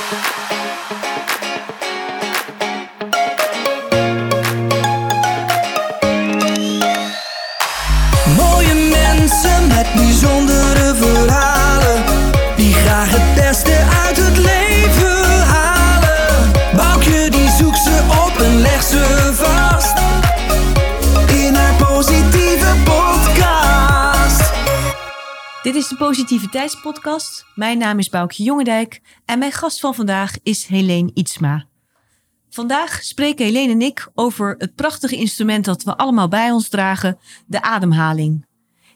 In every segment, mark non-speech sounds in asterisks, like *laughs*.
Mooie de Positiviteitspodcast. Mijn naam is Boukje Jongendijk en mijn gast van vandaag is Helene Ietsma. Vandaag spreken Helene en ik over het prachtige instrument dat we allemaal bij ons dragen, de ademhaling.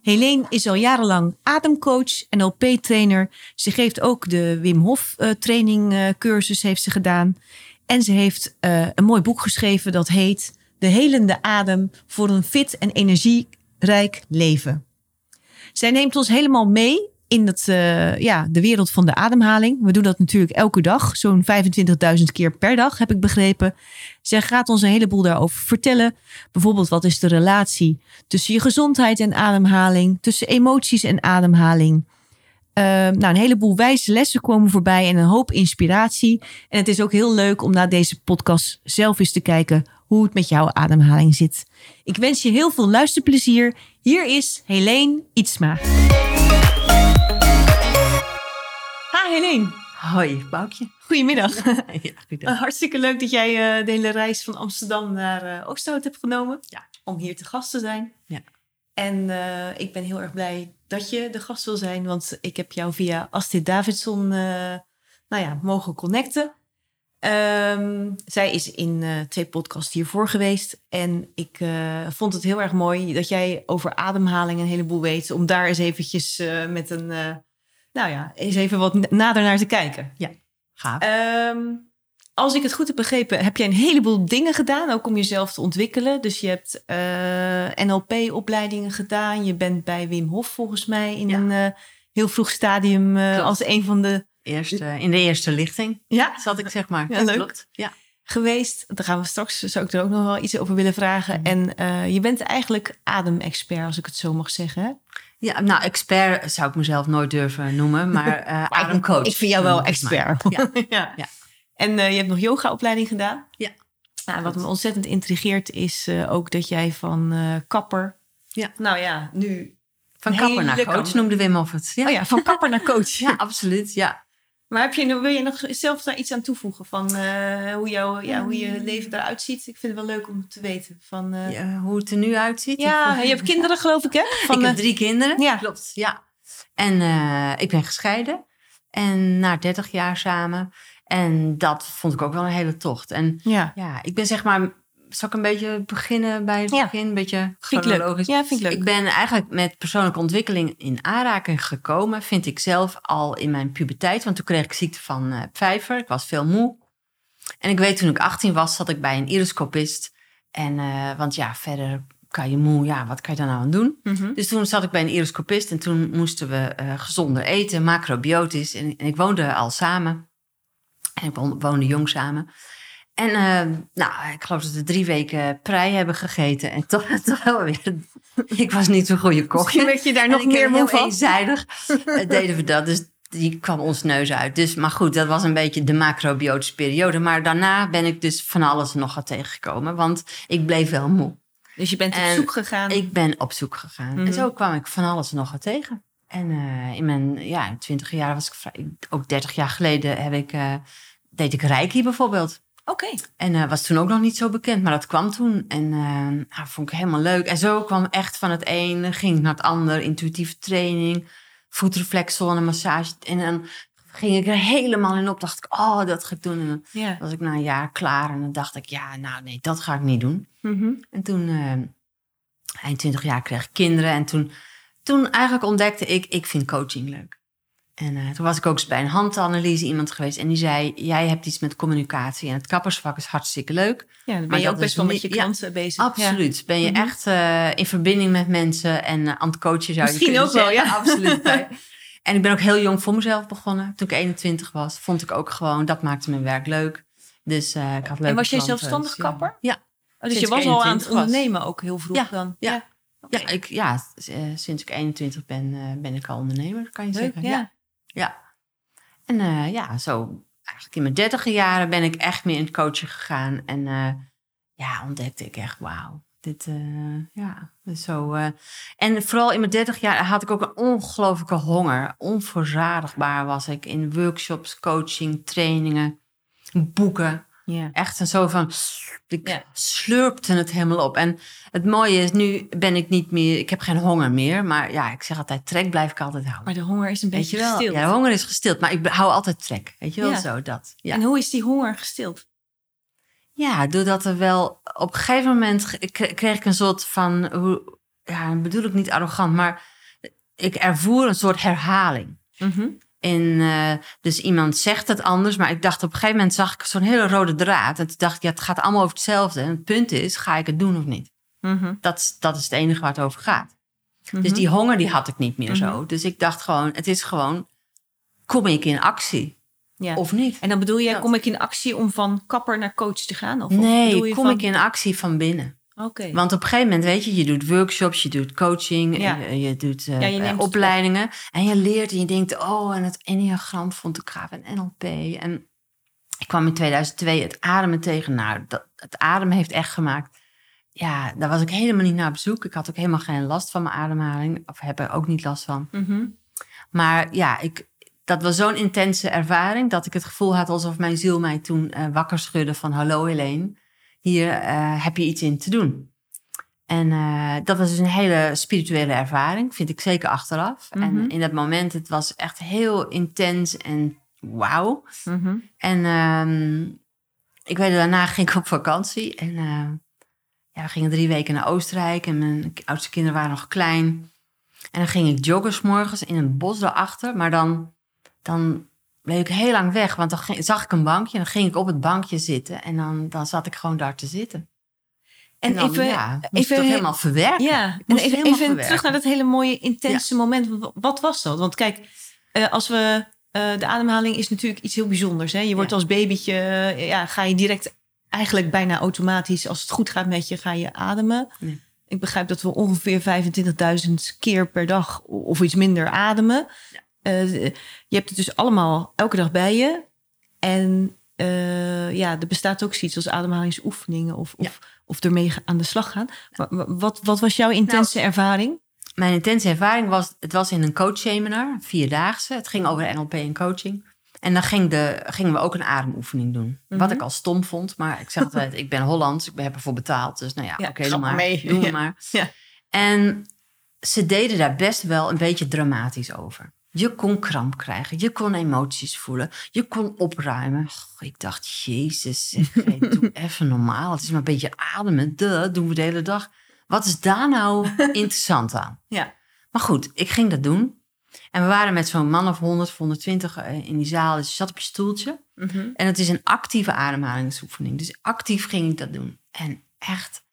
Helene is al jarenlang ademcoach en LP-trainer. Ze geeft ook de Wim Hof eh, training eh, cursus heeft ze gedaan. En ze heeft eh, een mooi boek geschreven dat heet De helende adem voor een fit en energierijk leven. Zij neemt ons helemaal mee in het, eh, ja, de wereld van de ademhaling. We doen dat natuurlijk elke dag, zo'n 25.000 keer per dag, heb ik begrepen. Zij gaat ons een heleboel daarover vertellen. Bijvoorbeeld, wat is de relatie tussen je gezondheid en ademhaling, tussen emoties en ademhaling. Eh, nou, een heleboel wijze lessen komen voorbij en een hoop inspiratie. En het is ook heel leuk om na deze podcast zelf eens te kijken hoe het met jouw ademhaling zit. Ik wens je heel veel luisterplezier. Hier is Helene Ietsma. Ha, Helene. Hoi, Boukje. Goedemiddag. *laughs* Ja, goeiedag. Hartstikke leuk dat jij eh, de hele reis van Amsterdam naar eh Oosterhout hebt genomen. Ja. Om hier te gast te zijn. Ja. En eh, ik ben heel erg blij dat je de gast wil zijn. Want ik heb jou via Astrid Davidson eh, nou ja, mogen connecten. Ehm, zij is in eh, twee podcasts hiervoor geweest. En ik eh, vond het heel erg mooi dat jij over ademhaling een heleboel weet. Om daar eens eventjes eh, met een... nou ja, eens even wat nader naar te kijken. Gaaf. Ehm, als ik het goed heb begrepen, heb jij een heleboel dingen gedaan, ook om jezelf te ontwikkelen. Dus je hebt NLP-opleidingen gedaan. Je bent bij Wim Hof volgens mij in Ja. een heel vroeg stadium als een van de Eerste, in de eerste lichting ja, zat ik, zeg maar. Ja, leuk. Klopt. Ja. geweest. Daar gaan we straks, zou ik er ook nog wel iets over willen vragen. Mhm. En eh, je bent eigenlijk ademexpert, als ik het zo mag zeggen. Ja, nou, expert zou ik mezelf nooit durven noemen, maar *laughs* eh ademcoach. Ik vind jou wel expert. Ja. *laughs* ja. Ja. En eh, je hebt nog yogaopleiding gedaan? Ja. Nou, wat me ontzettend intrigeert is ook dat jij van kapper... Ja. Nou ja, nu... Van kapper naar coach noemde Wim Hof het. Ja, Oh ja, van kapper naar coach. *laughs* ja absoluut. Ja. Maar heb je, wil je nog zelf daar iets aan toevoegen van eh, hoe, jouw, ja, hoe je leven eruit ziet? Ik vind het wel leuk om te weten. Van, eh, ja, Ja, hoe het er nu uitziet. je hebt *laughs* kinderen geloof ik hè? Van, ik heb eh, drie kinderen. Ja. Klopt, ja. En ik ben gescheiden. En na 30 jaar samen. En dat vond ik ook wel een hele tocht. En ja. ja, ik ben zeg maar... Zal ik een beetje beginnen bij het Ja. begin? Een beetje chronologisch. Ja, vind ik leuk. Ik ben eigenlijk met persoonlijke ontwikkeling in aanraking gekomen, vind ik zelf al in mijn puberteit. Want toen kreeg ik ziekte van vijver. Ik was veel moe. En ik weet toen ik 18 was, zat ik bij een iriscopist. En, eh, want ja, verder kan je moe, ja, wat kan je daar nou aan doen? Mhm. Dus toen zat ik bij een iriscopist en toen moesten we eh, gezonder eten, macrobiotisch. En, en ik woonde al samen. En ik woon- woonde jong samen. En eh, nou, ik geloof dat we drie weken prei hebben gegeten. En toch, *laughs* toch wel weer... Ik was niet zo'n goede kok. Misschien werd je daar En nog meer moe van. eenzijdig *laughs* eh, deden we dat. Dus die kwam ons neus uit. Dus, maar goed, dat was een beetje de macrobiotische periode. Maar daarna ben ik dus van alles nog wat tegengekomen. Want ik bleef wel moe. Dus je bent op zoek gegaan. Ik ben op zoek gegaan. Mhm. En zo kwam ik van alles nog wat tegen. En eh, in mijn ja, twintig jaar was ik vrij, ook 30 jaar geleden heb ik, eh, deed ik reiki bijvoorbeeld. Oké. En eh, was toen ook nog niet zo bekend, maar dat kwam toen. En eh, nou, vond ik helemaal leuk. En zo kwam echt van het ene, ging ik naar het ander. Intuïtieve training, voetreflexzone, massage. En dan ging ik er helemaal in op. Dacht ik, oh, dat ga ik doen. En dan was ik na een jaar klaar. En dan dacht ik, ja, nou nee, dat ga ik niet doen. Mhm. En toen, eh, eind 20 jaar, kreeg ik kinderen. En toen, toen eigenlijk ontdekte ik, ik vind coaching leuk. En eh, toen was ik ook eens bij een handanalyse iemand geweest. En die zei, jij hebt iets met communicatie. En het kappersvak is hartstikke leuk. Ja, dan ben Maar je ook best wel met je ja, klanten bezig. Absoluut. Ben je Mhm. echt eh, in verbinding met mensen en eh, aan het coachen zou Misschien je kunnen ook wel, ja. *laughs* Absoluut. En ik ben ook heel jong voor mezelf begonnen. Toen ik 21 was, vond ik ook gewoon, dat maakte mijn werk leuk. Dus ik had leuke En was jij klanten, zelfstandig dus ja. kapper? Ja. Oh, dus je was al aan het 21 was. ondernemen ook heel vroeg Ja, dan? ja. Ja, ik, ja sinds ik 21 ben, ben ik al ondernemer, kan je Leuk, zeggen. ja. ja. En eh, ja, zo eigenlijk in mijn dertige jaren ben ik echt meer in het coachen gegaan. En eh, ja, ontdekte ik echt, wauw. Dit, eh, ja, dus zo. En vooral in mijn dertig jaar had ik ook een ongelofelijke honger. Onverzadigbaar was ik in workshops, coaching, trainingen, boeken. Echt een zo van, ik slurpte het helemaal op. En het mooie is, nu ben ik niet meer, ik heb geen honger meer. Maar ja, ik zeg altijd, trek blijf ik altijd houden. Maar de honger is een Weet beetje gestild. Ja, de honger is gestild, maar ik hou altijd trek. Weet je wel, Ja. zo dat. Ja. En hoe is die honger gestild? ja, doordat er wel, op een gegeven moment kreeg ik een soort van, hoe, ja, bedoel ik niet arrogant, maar ik ervoer een soort herhaling. En eh, dus iemand zegt het anders, maar ik dacht op een gegeven moment zag ik zo'n hele rode draad. En toen dacht ik, ja, het gaat allemaal over hetzelfde. En het punt is, ga ik het doen of niet? Mhm. Dat, is- dat is het enige waar het over gaat. Mhm. Dus die honger die had ik niet meer Mhm. zo. Dus ik dacht gewoon, het is gewoon, kom ik in actie ja. of niet? En dan bedoel je, Dat. kom ik in actie om van kapper naar coach te gaan? Of Nee, je kom van... ik in actie van binnen. Oké. Want op een gegeven moment, weet je, je doet workshops, je doet coaching, Ja. je, je doet eh, Ja, je neemt eh, opleidingen. En je leert en je denkt, oh, en het enneagram vond ik gaaf en NLP. En ik kwam in 2002 het ademen tegen. Nou, dat, het ademen heeft echt gemaakt. Ja, daar was ik helemaal niet naar op zoek. Ik had ook helemaal geen last van mijn ademhaling. Of heb er ook niet last van. Mhm. Maar ja, ik, dat was zo'n intense ervaring dat ik het gevoel had alsof mijn ziel mij toen eh, wakker schudde van hallo Helene, hier eh, heb je iets in te doen. En eh, dat was dus een hele spirituele ervaring, vind ik zeker achteraf. Mhm. En in dat moment, het was echt heel intens en wauw. Mhm. En ehm, ik weet, daarna *laughs* ging ik op vakantie. En eh, ja, we gingen drie weken naar Oostenrijk. En mijn oudste kinderen waren nog klein. En dan ging ik joggen 's morgens in een bos daarachter. Maar dan, dan bleef ik heel lang weg. Want dan ging- zag ik een bankje. En dan ging ik op het bankje zitten. En dan, dan zat ik gewoon daar te zitten. En, dan, even, ja, moest even, helemaal verwerken. ja, en even, verwerken. terug naar dat hele mooie, intense moment. Wa- Wat was dat? Want kijk, eh, als we. eh, de ademhaling is natuurlijk iets heel bijzonders. Hè? Je wordt als babytje, eh, ja, ga je direct eigenlijk bijna automatisch, als het goed gaat met je, ga je ademen. Ik begrijp dat we ongeveer 25.000 keer per dag of iets minder ademen. Ja. Eh, je hebt het dus allemaal elke dag bij je. En eh, ja, er bestaat ook zoiets als ademhalingsoefeningen of, of, of ermee aan de slag gaan. Maar wa- wat, wat was jouw intense Nou, ervaring? Mijn intense ervaring was, het was in een coachseminar, vierdaagse. Het ging over NLP en coaching. En dan ging de, gingen we ook een ademoefening doen. Wat Mhm. ik al stom vond, maar ik zeg altijd, ik ben Hollands, ik heb ervoor betaald. Dus nou ja, Ja, oké, ga doe maar maar. mee. Doe *laughs* Ja. maar. Ja. En ze deden daar best wel een beetje dramatisch over. Je kon kramp krijgen, je kon emoties voelen, je kon opruimen. Ik dacht, jezus, zeg, hey, *laughs* doe even normaal. Het is maar een beetje ademen, dat doen we de hele dag. Wat is daar nou *laughs* interessant aan? Ja. Maar goed, ik ging dat doen. En we waren met zo'n man of 100, 120 eh, in die zaal. Dus je zat op je stoeltje. En het is een actieve ademhalingsoefening. Dus actief ging ik dat doen. En echt,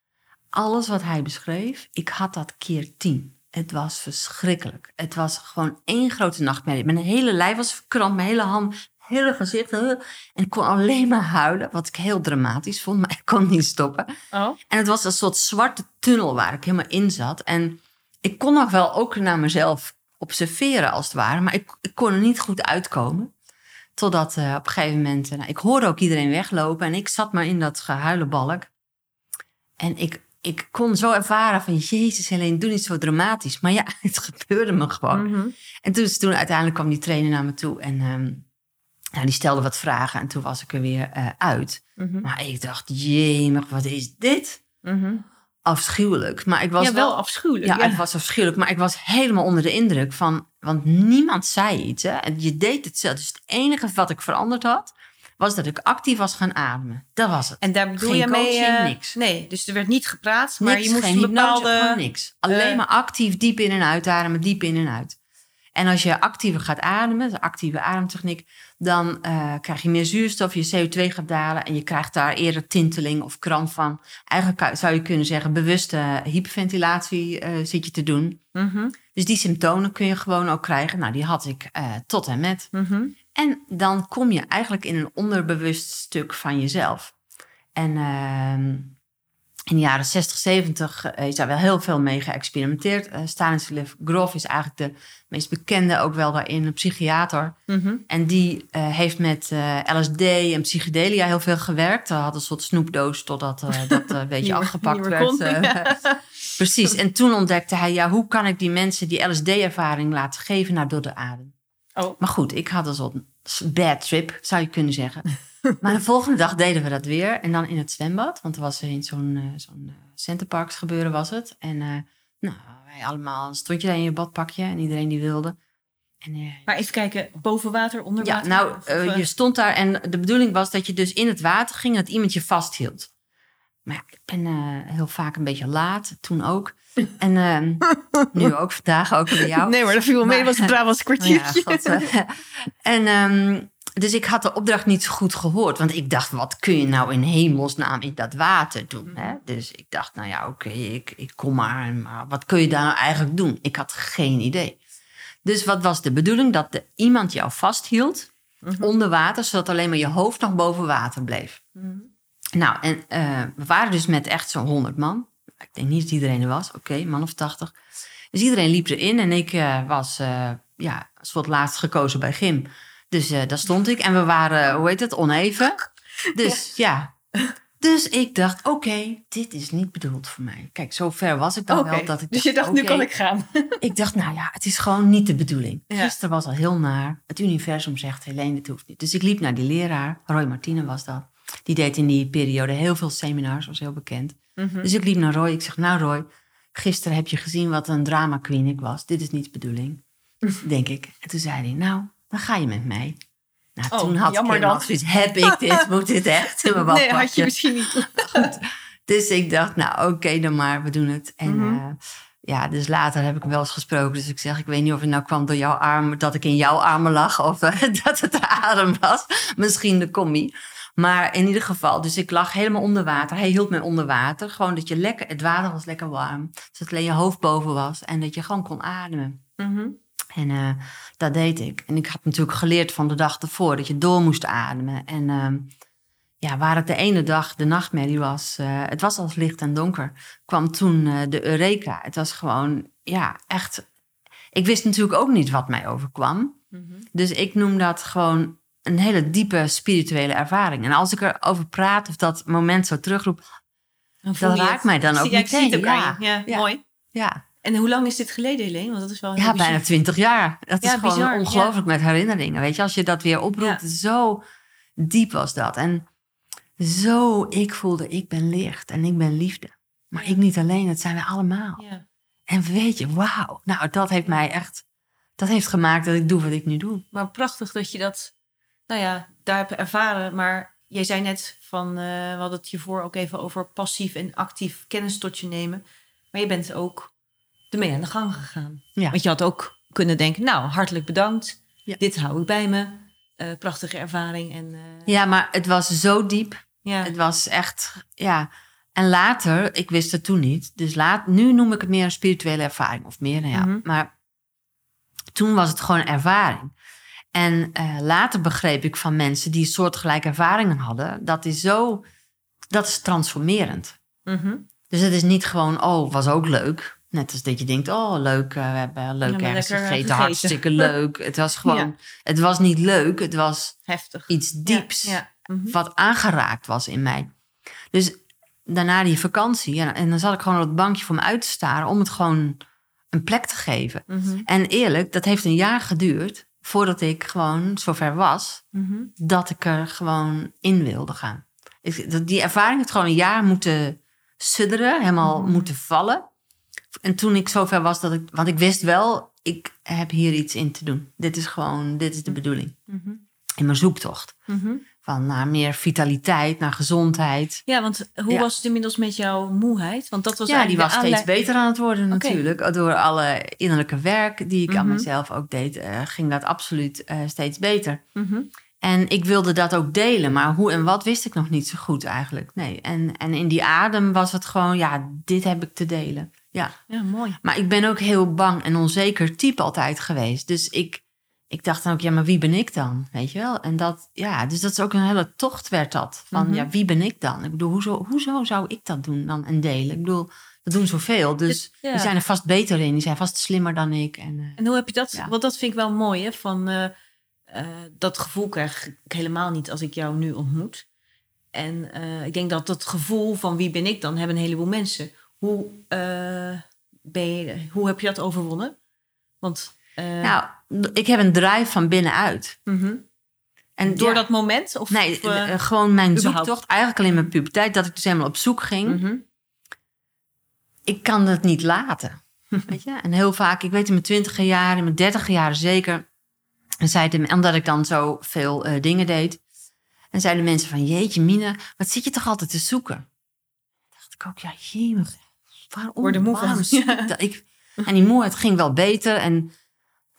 alles wat hij beschreef, ik had dat keer tien. Het was verschrikkelijk. Het was gewoon één grote nachtmerrie. Mijn hele lijf was verkrampt, mijn hele hand, hele gezicht. En ik kon alleen maar huilen, wat ik heel dramatisch vond, maar ik kon niet stoppen. Oh. En het was een soort zwarte tunnel waar ik helemaal in zat. En ik kon nog wel ook naar mezelf observeren als het ware, maar ik, ik kon er niet goed uitkomen. Totdat eh, op een gegeven moment, eh, nou, ik hoorde ook iedereen weglopen en ik zat maar in dat gehuilenbalk. En ik, ik kon zo ervaren van, jezus Helene, doe niet zo dramatisch. Maar ja, *laughs* het gebeurde me gewoon. Mhm. En toen, toen uiteindelijk kwam die trainer naar me toe en ehm, nou, die stelde wat vragen en toen was ik er weer eh, uit. Mhm. Maar ik dacht, jemig, wat is dit? Mhm. Afschuwelijk. Maar ik was ja, wel wel afschuwelijk. ja, Ja, het was afschuwelijk, maar ik was helemaal onder de indruk van, want niemand zei iets. Hè? En je deed het zelf. Dus het enige wat ik veranderd had, was dat ik actief was gaan ademen. Dat was het. En daar bedoel Geen je mee... eh, niks. Nee, dus er werd niet gepraat, maar niks, je moest geen een bepaalde... gewoon niks. Alleen eh, maar actief diep in en uitademen, diep in en uit. En als je actiever gaat ademen, de actieve ademtechniek, dan eh, krijg je meer zuurstof, je CO2 gaat dalen en je krijgt daar eerder tinteling of kramp van. Eigenlijk zou je kunnen zeggen, bewuste hyperventilatie zit je te doen. Mhm, Dus die symptomen kun je gewoon ook krijgen. Nou, die had ik tot en met. mhm. En dan kom je eigenlijk in een onderbewust stuk van jezelf. En ehm, in de jaren 60, 70 eh, is daar wel heel veel mee geëxperimenteerd. Eh Stanislav Grof is eigenlijk de meest bekende, ook wel daarin, een psychiater. Mhm. En die eh, heeft met LSD en psychedelia heel veel gewerkt. Hij had een soort snoepdoos totdat *laughs* dat een beetje afgepakt werd. *laughs* ja. Precies. En toen ontdekte hij, ja, hoe kan ik die mensen die LSD-ervaring laten geven naar door de adem? Oh. Maar goed, ik had een soort bad trip, zou je kunnen zeggen. *laughs* maar de volgende dag deden we dat weer. En dan in het zwembad. Want er was in zo'n eh, zo'n eh, Centerparks gebeuren was het. En eh, nou, wij allemaal, stond je daar in je badpakje en iedereen die wilde. En, Maar even kijken, boven water, onder ja, water? nou, Of, eh, eh, je stond daar en de bedoeling was dat je dus in het water ging dat iemand je vasthield. Maar ja, ik ben heel vaak een beetje laat, toen ook. En ehm, *laughs* nu ook, vandaag ook bij jou. Nee, maar dat viel wel mee, Maar- was een *laughs* Brabants kwartiertje. Ja, God, eh. en ehm, dus ik had de opdracht niet zo goed gehoord. Want ik dacht, wat kun je nou in hemelsnaam in dat water doen? Hè? Dus ik dacht, nou ja, oké, ik, ik kom maar. Maar wat kun je daar nou eigenlijk doen? Ik had geen idee. Dus wat was de bedoeling? Dat de, iemand jou vasthield Mhm. onder water, zodat alleen maar je hoofd nog boven water bleef. Nou, en eh, we waren dus met echt zo'n 100 man. Ik denk niet dat iedereen er was. Oké, man of 80. Dus iedereen liep erin en ik eh, was eh, ja, als voor het laatst gekozen bij Gym. Dus eh, daar stond ik en we waren, hoe heet het, oneven. *laughs* Dus ja. Dus ik dacht, oké, dit is niet bedoeld voor mij. Kijk, zo ver was ik dan wel. Dat ik dus je dacht, nu kan ik gaan. *laughs* Ik dacht, nou ja, het is gewoon niet de bedoeling. Ja. Gisteren was al heel naar. Het universum zegt, Helene, dit hoeft niet. Dus ik liep naar die leraar, Roy Martine was dat. Die deed in die periode heel veel seminars, was heel bekend. Mhm. Dus ik liep naar Roy. Ik zeg, nou Roy, gisteren heb je gezien wat een drama queen ik was. Dit is niet de bedoeling, *laughs* denk ik. En toen zei hij, nou, dan ga je met mij. Nou, Oh, toen had ik helemaal zoiets, heb ik dit, moet dit echt in mijn *laughs* Nee, had je misschien niet. *laughs* Dus ik dacht, nou oké dan maar, we doen het. En Mhm. eh, ja, dus later heb ik hem wel eens gesproken. Dus ik zeg, ik weet niet of het nou kwam door jouw arm, dat ik in jouw armen lag of eh, dat het de adem was. Misschien de commie. Maar in ieder geval, dus ik lag helemaal onder water. Hij hield mij onder water. Gewoon dat je lekker, het water was lekker warm. Zodat alleen je hoofd boven was en dat je gewoon kon ademen. Mhm. En eh, dat deed ik. En ik had natuurlijk geleerd van de dag ervoor dat je door moest ademen. En ehm, ja, waar het de ene dag de nachtmerrie was, eh, het was als licht en donker, kwam toen eh, de Eureka. Het was gewoon, ja, echt. Ik wist natuurlijk ook niet wat mij overkwam. Mhm. Dus ik noem dat gewoon een hele diepe spirituele ervaring. En als ik erover praat of dat moment zo terugroep, Dan dat raakt mij dan ook ja, ik zie meteen. aan Ja. Ja, ja. mooi. ja, En hoe lang is dit geleden, Helene? Want dat is wel Ja, bijna twintig jaar. Dat is gewoon bizar, ongelooflijk met herinneringen. Weet je, als je dat weer oproept, zo diep was dat. En zo, ik voelde, ik ben licht en ik ben liefde. Maar ik niet alleen, het zijn we allemaal. Ja. En weet je, wauw. Nou, dat heeft mij echt, dat heeft gemaakt dat ik doe wat ik nu doe. Maar prachtig dat je dat, nou ja, daar hebt ervaren. Maar jij zei net van, eh, we hadden het hiervoor ook even over passief en actief kennis tot je nemen. Maar je bent ook ermee aan de gang gegaan. Ja. Want je had ook kunnen denken, nou, hartelijk bedankt. Ja. Dit hou ik bij me. Eh, prachtige ervaring. En, eh, Ja, maar het was zo diep. ja. Het was echt, ja. En later, ik wist het toen niet. Dus laat, nu noem ik het meer een spirituele ervaring. Of meer, nou ja. Mhm. Maar toen was het gewoon ervaring. En eh, later begreep ik van mensen die soortgelijke ervaringen hadden. Dat is zo, dat is transformerend. Mhm. Dus het is niet gewoon, oh, was ook leuk. Net als dat je denkt, oh, leuk, eh, we hebben leuk Ja, ergens eh, gegeten, gegeten. hartstikke leuk. Het was gewoon, Ja. het was niet leuk, het was Heftig. iets dieps Ja. Mhm. wat aangeraakt was in mij. Dus daarna die vakantie, en, en dan zat ik gewoon op het bankje voor me uit te staren om het gewoon een plek te geven. Mhm. En eerlijk, dat heeft een jaar geduurd voordat ik gewoon zover was Mhm. dat ik er gewoon in wilde gaan. Ik- Die ervaring heeft gewoon een jaar moeten sudderen, helemaal Mhm. moeten vallen. En toen ik zover was dat ik, want ik wist wel, ik heb hier iets in te doen. Dit is gewoon, dit is de bedoeling. Mhm. In mijn zoektocht. Van naar meer vitaliteit, naar gezondheid. Ja, want hoe Ja. was het inmiddels met jouw moeheid? Want dat was ja, die was steeds beter aan het worden natuurlijk. Door alle innerlijke werk die ik aan Mhm. mezelf ook deed, eh, ging dat absoluut eh, steeds beter. Mhm. En ik wilde dat ook delen, maar hoe en wat wist ik nog niet zo goed eigenlijk. Nee, en, en in die adem was het gewoon, ja, dit heb ik te delen. Ja, Ja, mooi. maar ik ben ook heel bang en onzeker type altijd geweest. Dus ik, ik dacht dan ook, ja, maar wie ben ik dan? Weet je wel? En dat, ja, dus dat is ook een hele tocht werd dat. Van, Mhm. ja, wie ben ik dan? Ik bedoel, hoezo, hoezo zou ik dat doen dan en delen? Ik bedoel, dat doen zoveel. Dus ja. die zijn er vast beter in. Die zijn vast slimmer dan ik. En, eh, En hoe heb je dat? Ja. Want dat vind ik wel mooi, hè? Van eh, eh, dat gevoel krijg ik helemaal niet als ik jou nu ontmoet. En ik denk dat dat gevoel van wie ben ik dan hebben een heleboel mensen. Hoe, ben je, hoe heb je dat overwonnen? Want eh, nou, ik heb een drive van binnenuit. mhm. En door ja, dat moment? Of, Nee, of, eh, eh, gewoon mijn überhaupt? zoektocht. Eigenlijk al in mijn puberteit, dat ik dus helemaal op zoek ging. mhm. ik kan het niet laten. *laughs* Weet je? En heel vaak, ik weet in mijn twintiger jaren, in mijn dertiger jaren zeker. En zeiden, omdat ik dan zo veel eh, dingen deed. En zeiden mensen van, jeetje Mine, wat zit je toch altijd te zoeken? Dan dacht ik ook, ja jemig, waarom? Word moe waarom Ja. *laughs* Ik, en die moeheid ging wel beter. En,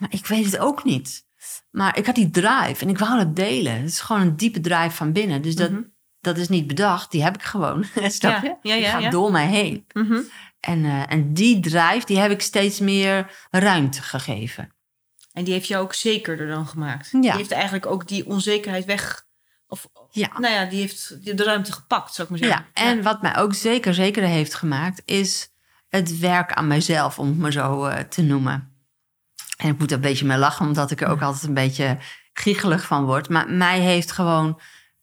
maar ik weet het ook niet. Maar ik had die drive en ik wou het delen. Het is gewoon een diepe drive van binnen. Dus dat, Mhm. dat is niet bedacht, die heb ik gewoon. *laughs* Snap Ja, je? ja, die ja, gaat ja. door mij heen. Mhm. En, eh, en die drive, die heb ik steeds meer ruimte gegeven. En die heeft jou ook zekerder dan gemaakt. Ja. Die heeft eigenlijk ook die onzekerheid weg. Of, Ja. nou ja, die heeft de ruimte gepakt, zou ik maar Ja, zeggen. en wat mij ook zeker zeker heeft gemaakt, is het werk aan mijzelf, om het maar zo eh, te noemen. En ik moet er een beetje mee lachen, omdat ik er ook altijd een beetje giechelig van word. Maar mij heeft gewoon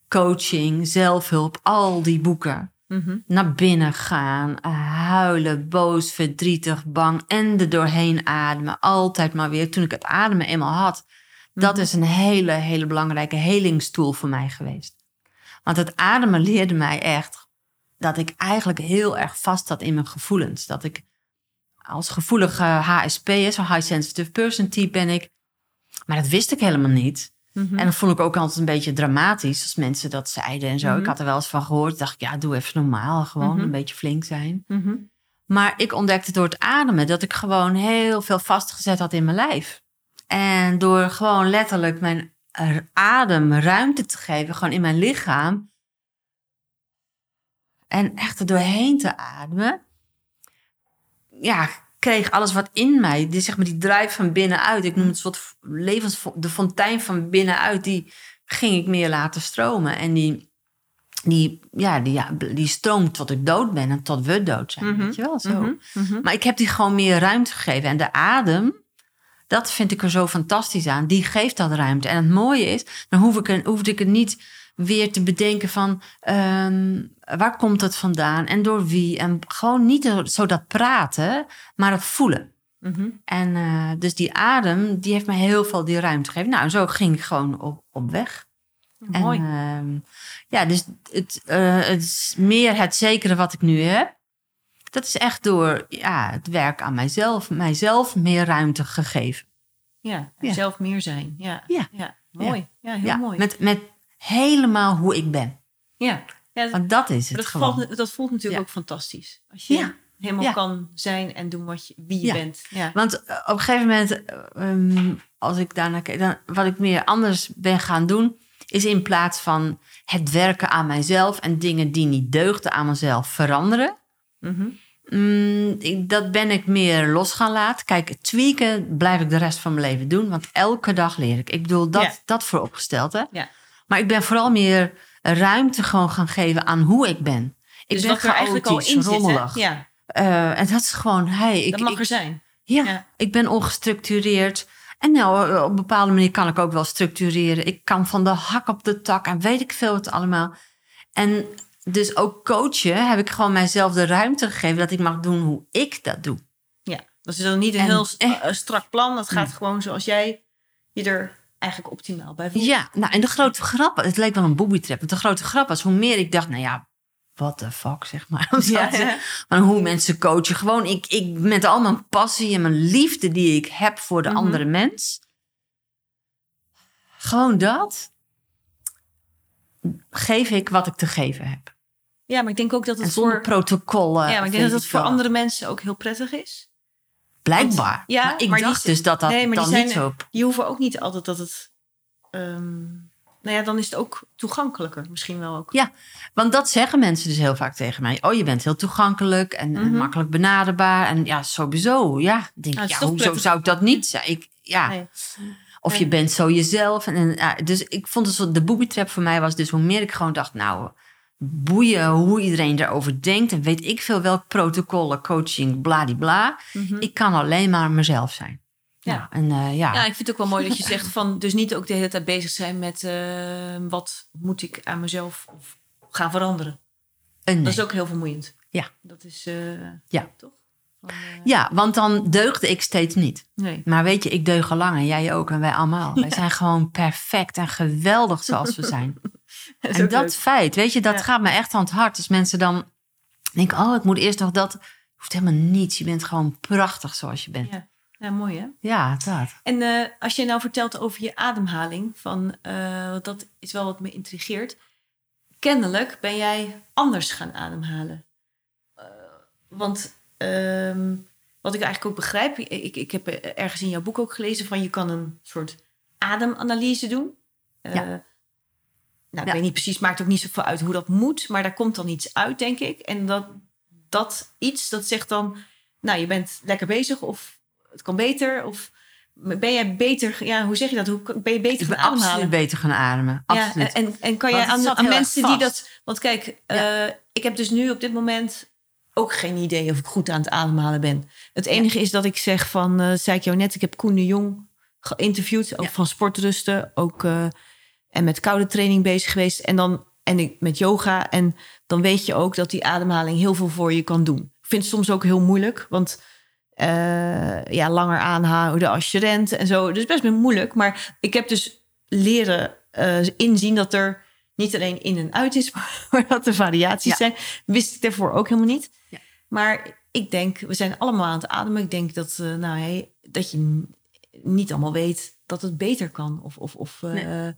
coaching, zelfhulp, al die boeken. Mhm. Naar binnen gaan, huilen, boos, verdrietig, bang en er doorheen ademen. Altijd maar weer. Toen ik het ademen eenmaal had, dat is een hele, hele belangrijke helingstoel voor mij geweest. Want het ademen leerde mij echt dat ik eigenlijk heel erg vast zat in mijn gevoelens. Dat ik als gevoelige HSP, zo High Sensitive Person type ben ik. Maar dat wist ik helemaal niet. Mhm. En dat vond ik ook altijd een beetje dramatisch als mensen dat zeiden en zo. Mhm. Ik had er wel eens van gehoord. dacht ik, ja, doe even normaal. Gewoon Mhm. een beetje flink zijn. Mhm. Maar ik ontdekte door het ademen dat ik gewoon heel veel vastgezet had in mijn lijf. En door gewoon letterlijk mijn adem ruimte te geven, gewoon in mijn lichaam. En echt er doorheen te ademen. Ja, kreeg alles wat in mij, die, zeg maar die drijf van binnenuit. Ik noem het soort levens, de fontein van binnenuit, die ging ik meer laten stromen. En die, die, ja, die, ja, die stroomt tot ik dood ben en tot we dood zijn. Mhm. Weet je wel, zo. Mhm. Mhm. Maar ik heb die gewoon meer ruimte gegeven. En de adem, dat vind ik er zo fantastisch aan. Die geeft dat ruimte. En het mooie is, dan hoef ik, er, hoefde ik het niet weer te bedenken van... ehm, waar komt het vandaan en door wie? En gewoon niet zo dat praten, maar het voelen. Mhm. En eh, dus die adem, die heeft mij heel veel die ruimte gegeven. Nou, zo ging ik gewoon op, op weg. Mooi. En, ehm, ja, dus het, eh, het is meer het zekere wat ik nu heb. Dat is echt door ja, het werk aan mijzelf, mijzelf meer ruimte gegeven. ja, Ja. zelf meer zijn. Ja, Ja. mooi. Ja, heel ja, mooi. Met, met helemaal hoe ik ben. ja. Ja, dat, Want dat is het dat, gewoon. valt, dat voelt natuurlijk Ja. ook fantastisch. Als je Ja. helemaal kan zijn en doen wat je, wie je bent. Want eh, op een gegeven moment, eh, ehm, als ik daarnaar kijk, dan, wat ik meer anders ben gaan doen, is in plaats van het werken aan mijzelf en dingen die niet deugden aan mezelf veranderen. Mhm. Mm, ik- dat ben ik meer los gaan laten. Kijk, tweaken blijf ik de rest van mijn leven doen. Want elke dag leer ik. Ik bedoel, dat, Ja. dat vooropgesteld. Hè? Ja. Maar ik ben vooral meer ruimte gewoon gaan geven aan hoe ik ben. Ik dus ben wat er eigenlijk al in zit. rommelig. Ja, Eh, en dat is gewoon, hey, ik, dat mag ik, er zijn. ja, Ja. ik ben ongestructureerd. En nou, op een bepaalde manier kan ik ook wel structureren. Ik kan van de hak op de tak en weet ik veel wat allemaal. En dus ook coachen heb ik gewoon mijzelf de ruimte gegeven dat ik mag doen hoe ik dat doe. Ja, dat is dan niet een En heel eh, strak plan. Dat gaat Nee. gewoon zoals jij je er eigenlijk optimaal bij voelt. Ja, nou en de grote grap, het leek wel een booby trap. Want de grote grap was hoe meer ik dacht, nou ja, what the fuck, zeg maar. *laughs* Ja, hoe mensen coachen. Gewoon, ik, ik met al mijn passie en mijn liefde die ik heb voor de Mhm. andere mens. Gewoon dat. Geef ik wat ik te geven heb. Ja, maar ik denk ook dat En het zonder voor, protocollen. ja, maar ik denk dat het voor andere mensen ook heel prettig is. Blijkbaar. Ja, maar ik maar die dacht dus dat dat Nee, maar die dan zijn- niet zo... Die hoeven ook niet altijd dat het. ehm, nou ja, dan is het ook toegankelijker, misschien wel ook. Ja, want dat zeggen mensen dus heel vaak tegen mij. Oh, je bent heel toegankelijk en, en Mhm. makkelijk benaderbaar. En ja, sowieso. Ja, denk, Nou, ja, hoezo prettig. zou ik dat niet zijn? Ik, ja, Nee. Of je bent zo jezelf. En, en, ja, dus ik vond het zo, de booby trap voor mij was dus hoe meer ik gewoon dacht, nou, boeien hoe iedereen erover denkt. En weet ik veel welk protocollen, coaching, bladibla. Ik kan alleen maar mezelf zijn. Ja. Ja. en eh, ja. Ja, ik vind het ook wel mooi dat je *laughs* zegt van... dus niet ook de hele tijd bezig zijn met... eh, wat moet ik aan mezelf of gaan veranderen. nee. Dat is ook heel vermoeiend. Ja. Dat is... eh, Ja. Toch? Van, eh, Ja, want dan deugde ik steeds niet. nee. Maar weet je, ik deug al lang en jij ook en wij allemaal. Wij zijn gewoon perfect en geweldig zoals we zijn. *laughs* *laughs* En dat leuk. feit, weet je, dat Ja. gaat me echt aan het hart. Als mensen dan denken, oh, ik moet eerst nog dat. Hoeft helemaal niets. Je bent gewoon prachtig zoals je bent. Ja. Ja, mooi hè? Ja, dat. En eh, als je nou vertelt over je ademhaling, van, eh, dat is wel wat me intrigeert. Kennelijk ben jij anders gaan ademhalen. Eh, want ehm, wat ik eigenlijk ook begrijp, ik, ik heb ergens in jouw boek ook gelezen van je kan een soort ademanalyse doen. Ja. Nou, ik weet niet precies, maakt ook niet zoveel uit hoe dat moet, maar daar komt dan iets uit, denk ik. En dat, dat iets, dat zegt dan, nou, je bent lekker bezig of het kan beter. Of ben jij beter, ja, hoe zeg je dat? Hoe ben je beter gaan ben ademhalen? absoluut beter gaan ademen. Absoluut. Ja, en, en kan jij het aan, mensen die dat. Want kijk, eh, ik heb dus nu op dit moment ook geen idee of ik goed aan het ademhalen ben. Het enige is dat ik zeg van, eh zei ik jou net, ik heb Koen de Jong geïnterviewd, ook van sportrusten, ook eh, en met koude training bezig geweest en dan en ik met yoga en dan weet je ook dat die ademhaling heel veel voor je kan doen. Ik vind het soms ook heel moeilijk, want eh, ja, langer aanhouden als je rent en zo. Dus best wel moeilijk. Maar ik heb dus leren eh, inzien dat er niet alleen in en uit is, *laughs* maar dat er variaties Ja. zijn. Wist ik daarvoor ook helemaal niet. Ja. Maar ik denk, we zijn allemaal aan het ademen. Ik denk dat, eh, nou, hey, dat je niet allemaal weet dat het beter kan. Of, of, of Nee.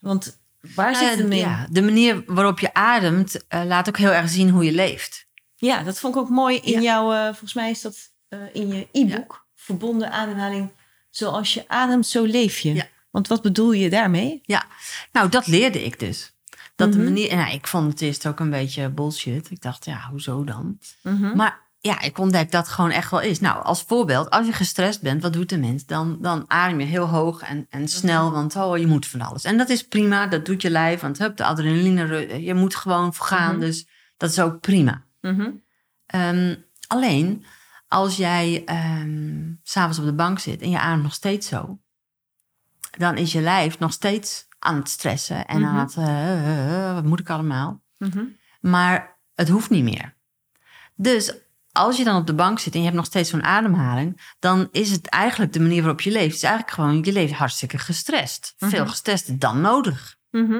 Want waar Nou zit het hem in? ja, de manier waarop je ademt eh, laat ook heel erg zien hoe je leeft. Ja, dat vond ik ook mooi in Ja. jouw, eh, volgens mij is dat eh, in je e-book, verbonden ademhaling. Zoals je ademt, zo leef je. Ja. Want wat bedoel je daarmee? Ja, nou dat leerde ik dus. Dat Mhm. de manier, en nou, ik vond het eerst ook een beetje bullshit. Ik dacht, ja, hoezo dan? Mhm. Maar ja, ik ontdek dat gewoon echt wel is. Nou, als voorbeeld, als je gestrest bent, wat doet de mens? Dan, dan adem je heel hoog en, en snel, want oh, je moet van alles. En dat is prima, dat doet je lijf, want hup, de adrenaline, je moet gewoon gaan. Mhm. Dus dat is ook prima. Mhm. Ehm, alleen, als jij s s'avonds op de bank zit en je ademt nog steeds zo, dan is je lijf nog steeds aan het stressen en Mhm. aan het, eh, eh, eh, wat moet ik allemaal? Mhm. Maar het hoeft niet meer. Dus als je dan op de bank zit en je hebt nog steeds zo'n ademhaling, dan is het eigenlijk de manier waarop je leeft. Het is eigenlijk gewoon, je leeft hartstikke gestrest. Mhm. Veel gestrest dan nodig. Mhm.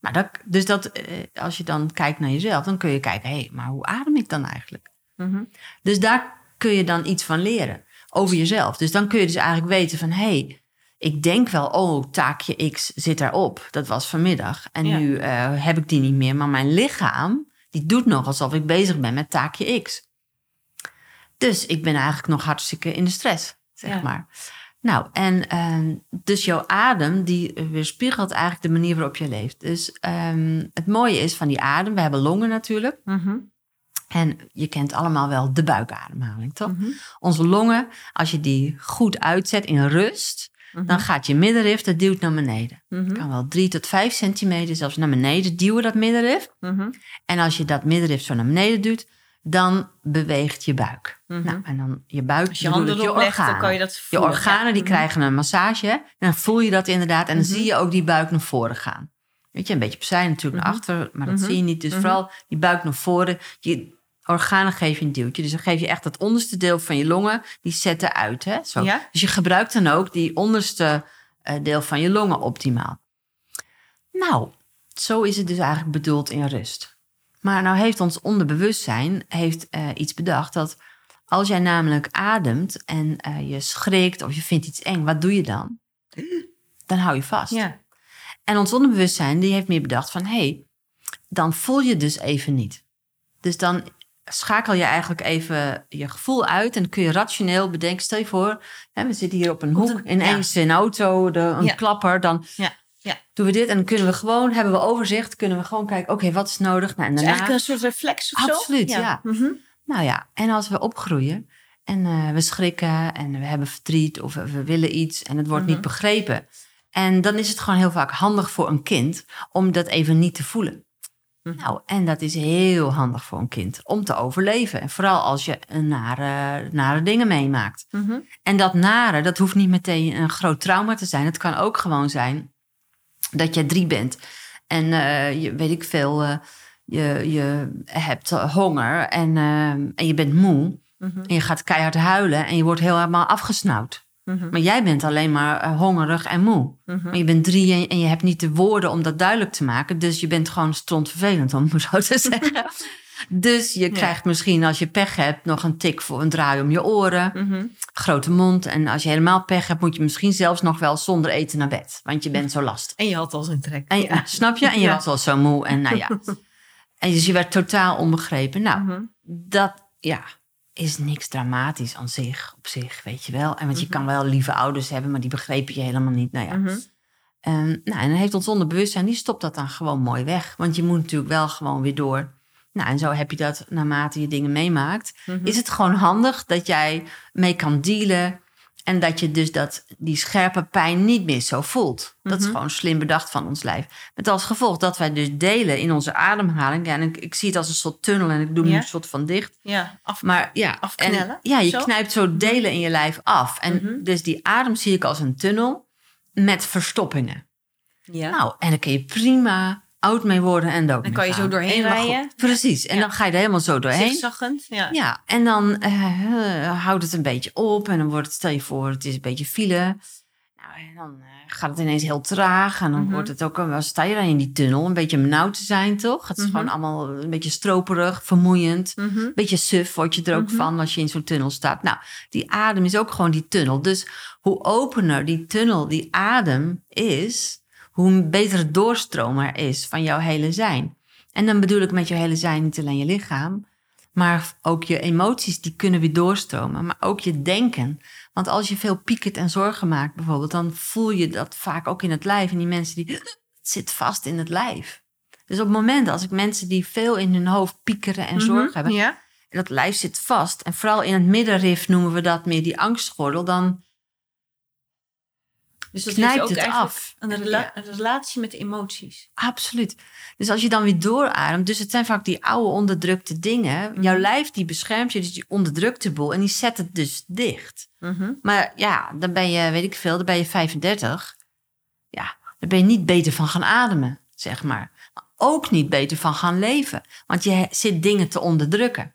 Maar dat, dus dat, eh, als je dan kijkt naar jezelf, dan kun je kijken, hé, hey, maar hoe adem ik dan eigenlijk? Mhm. Dus daar kun je dan iets van leren over jezelf. Dus dan kun je dus eigenlijk weten van, hé, hey, ik denk wel, oh, taakje X zit daarop. Dat was vanmiddag. En Ja. nu eh, heb ik die niet meer. Maar mijn lichaam, die doet nog alsof ik bezig ben met taakje X. Dus ik ben eigenlijk nog hartstikke in de stress, zeg Ja. maar. Nou, en ehm, dus jouw adem, die weerspiegelt eigenlijk de manier waarop je leeft. Dus ehm, het mooie is van die adem, we hebben longen natuurlijk. Mhm. En je kent allemaal wel de buikademhaling, toch? Mhm. Onze longen, als je die goed uitzet in rust, Mhm. dan gaat je middenrif, dat duwt naar beneden. Het kan wel drie tot vijf centimeter zelfs naar beneden duwen, dat middenrif. En als je dat middenrif zo naar beneden duwt, dan beweegt je buik. Mhm. Nou, en dan je buik, Als je handen je dan kan je dat Je organen die Ja. Mhm. krijgen een massage. En dan voel je dat inderdaad. En dan Mhm. zie je ook die buik naar voren gaan. Weet je, een beetje opzij natuurlijk naar achter. Maar dat zie je niet. Dus vooral die buik naar voren. Je organen geef je een duwtje. Dus dan geef je echt dat onderste deel van je longen. Die zetten uit. Hè? Zo. Ja? Dus je gebruikt dan ook die onderste eh, deel van je longen optimaal. Nou, zo is het dus eigenlijk bedoeld in rust. Maar nou heeft ons onderbewustzijn heeft, eh, iets bedacht dat als jij namelijk ademt en eh, je schrikt of je vindt iets eng, wat doe je dan? Dan hou je vast. Ja. En ons onderbewustzijn die heeft meer bedacht van hé, hey, dan voel je dus even niet. Dus dan schakel je eigenlijk even je gevoel uit en kun je rationeel bedenken. Stel je voor, hè, we zitten hier op een hoek, een- ineens een auto, de, een Ja. klapper, dan Ja. Ja. doen we dit en dan kunnen we gewoon, hebben we overzicht, kunnen we gewoon kijken, oké, wat is nodig? Nou, en Het is daarna, eigenlijk een soort reflex of zo? Absoluut, ja. Mhm. nou ja, en als we opgroeien En eh, we schrikken en we hebben verdriet of we, we willen iets en het wordt Mhm. niet begrepen. En dan is het gewoon heel vaak handig voor een kind om dat even niet te voelen. Mhm. Nou, en dat is heel handig voor een kind om te overleven. En vooral als je nare, nare dingen meemaakt. Mhm. En dat nare, dat hoeft niet meteen een groot trauma te zijn. Het kan ook gewoon zijn dat je drie bent. En eh, je, weet ik veel, eh, je, je hebt eh, honger en, en je bent moe. Mhm. En je gaat keihard huilen en je wordt helemaal afgesnauwd. Mhm. Maar jij bent alleen maar hongerig en moe. Mhm. Maar je bent drie en, en je hebt niet de woorden om dat duidelijk te maken. Dus je bent gewoon strontvervelend, om het zo te *laughs* zeggen. Dus je krijgt misschien, als je pech hebt, nog een tik voor een draai om je oren. Mhm. Grote mond. En als je helemaal pech hebt, moet je misschien zelfs nog wel zonder eten naar bed. Want je bent zo lastig. En je had al zijn trek. En, je- snap je? En je Ja. was al zo moe. En nou ja. *laughs* En dus je werd totaal onbegrepen. Nou, Mhm. dat ja, is niks dramatisch aan zich, op zich, weet je wel. En want je Mhm. kan wel lieve ouders hebben, maar die begrepen je helemaal niet. Nou ja. Ehm, nou, en dan heeft ons onderbewustzijn, die stopt dat dan gewoon mooi weg. Want je moet natuurlijk wel gewoon weer door. Nou, en zo heb je dat naarmate je dingen meemaakt. Mhm. Is het gewoon handig dat jij mee kan dealen. En dat je dus dat, die scherpe pijn niet meer zo voelt. Dat is Mhm. gewoon slim bedacht van ons lijf. Met als gevolg dat wij dus delen in onze ademhaling. Ja, en ik, ik zie het als een soort tunnel en ik doe hem Ja. een soort van dicht. Ja, af. Maar ja, Afknellen, En, ja, je zo? knijpt zo delen in je lijf af. En Mhm. dus die adem zie ik als een tunnel met verstoppingen. ja. Nou, en dan kun je prima oud mee worden en dood Dan kan je gaan. zo doorheen rijden. Precies. En Ja. dan ga je er helemaal zo doorheen. Zigzaggend. Ja. Ja, en dan eh, eh, houdt het een beetje op. En dan wordt het, stel je voor, het is een beetje file. Nou, en dan eh, gaat het ineens heel traag. En dan Mhm. wordt het ook, wel sta je dan in die tunnel, een beetje benauwd te zijn, toch? Het is Mhm. gewoon allemaal een beetje stroperig, vermoeiend. Mhm. Een beetje suf word je er ook Mhm. van als je in zo'n tunnel staat. Nou, die adem is ook gewoon die tunnel. Dus hoe opener die tunnel, die adem is, hoe een betere doorstroom er is van jouw hele zijn. En dan bedoel ik met jouw hele zijn niet alleen je lichaam, maar ook je emoties, die kunnen weer doorstromen. Maar ook je denken. Want als je veel piekert en zorgen maakt bijvoorbeeld, dan voel je dat vaak ook in het lijf. En die mensen die, het zit vast in het lijf. Dus op het moment als ik mensen die veel in hun hoofd piekeren en zorgen Mhm. hebben, Ja. en dat lijf zit vast. En vooral in het middenrif noemen we dat meer die angstgordel. Dan Dus dat knijpt ook het af. Een, rela- een relatie met de emoties. absoluut. Dus als je dan weer doorademt. Dus het zijn vaak die oude onderdrukte dingen. Jouw Mhm. lijf die beschermt je. Dus die onderdrukte boel. En die zet het dus dicht. Mhm. Maar ja, dan ben je, weet ik veel, dan ben je 35. Ja, dan ben je niet beter van gaan ademen, zeg maar. Maar ook niet beter van gaan leven. Want je zit dingen te onderdrukken.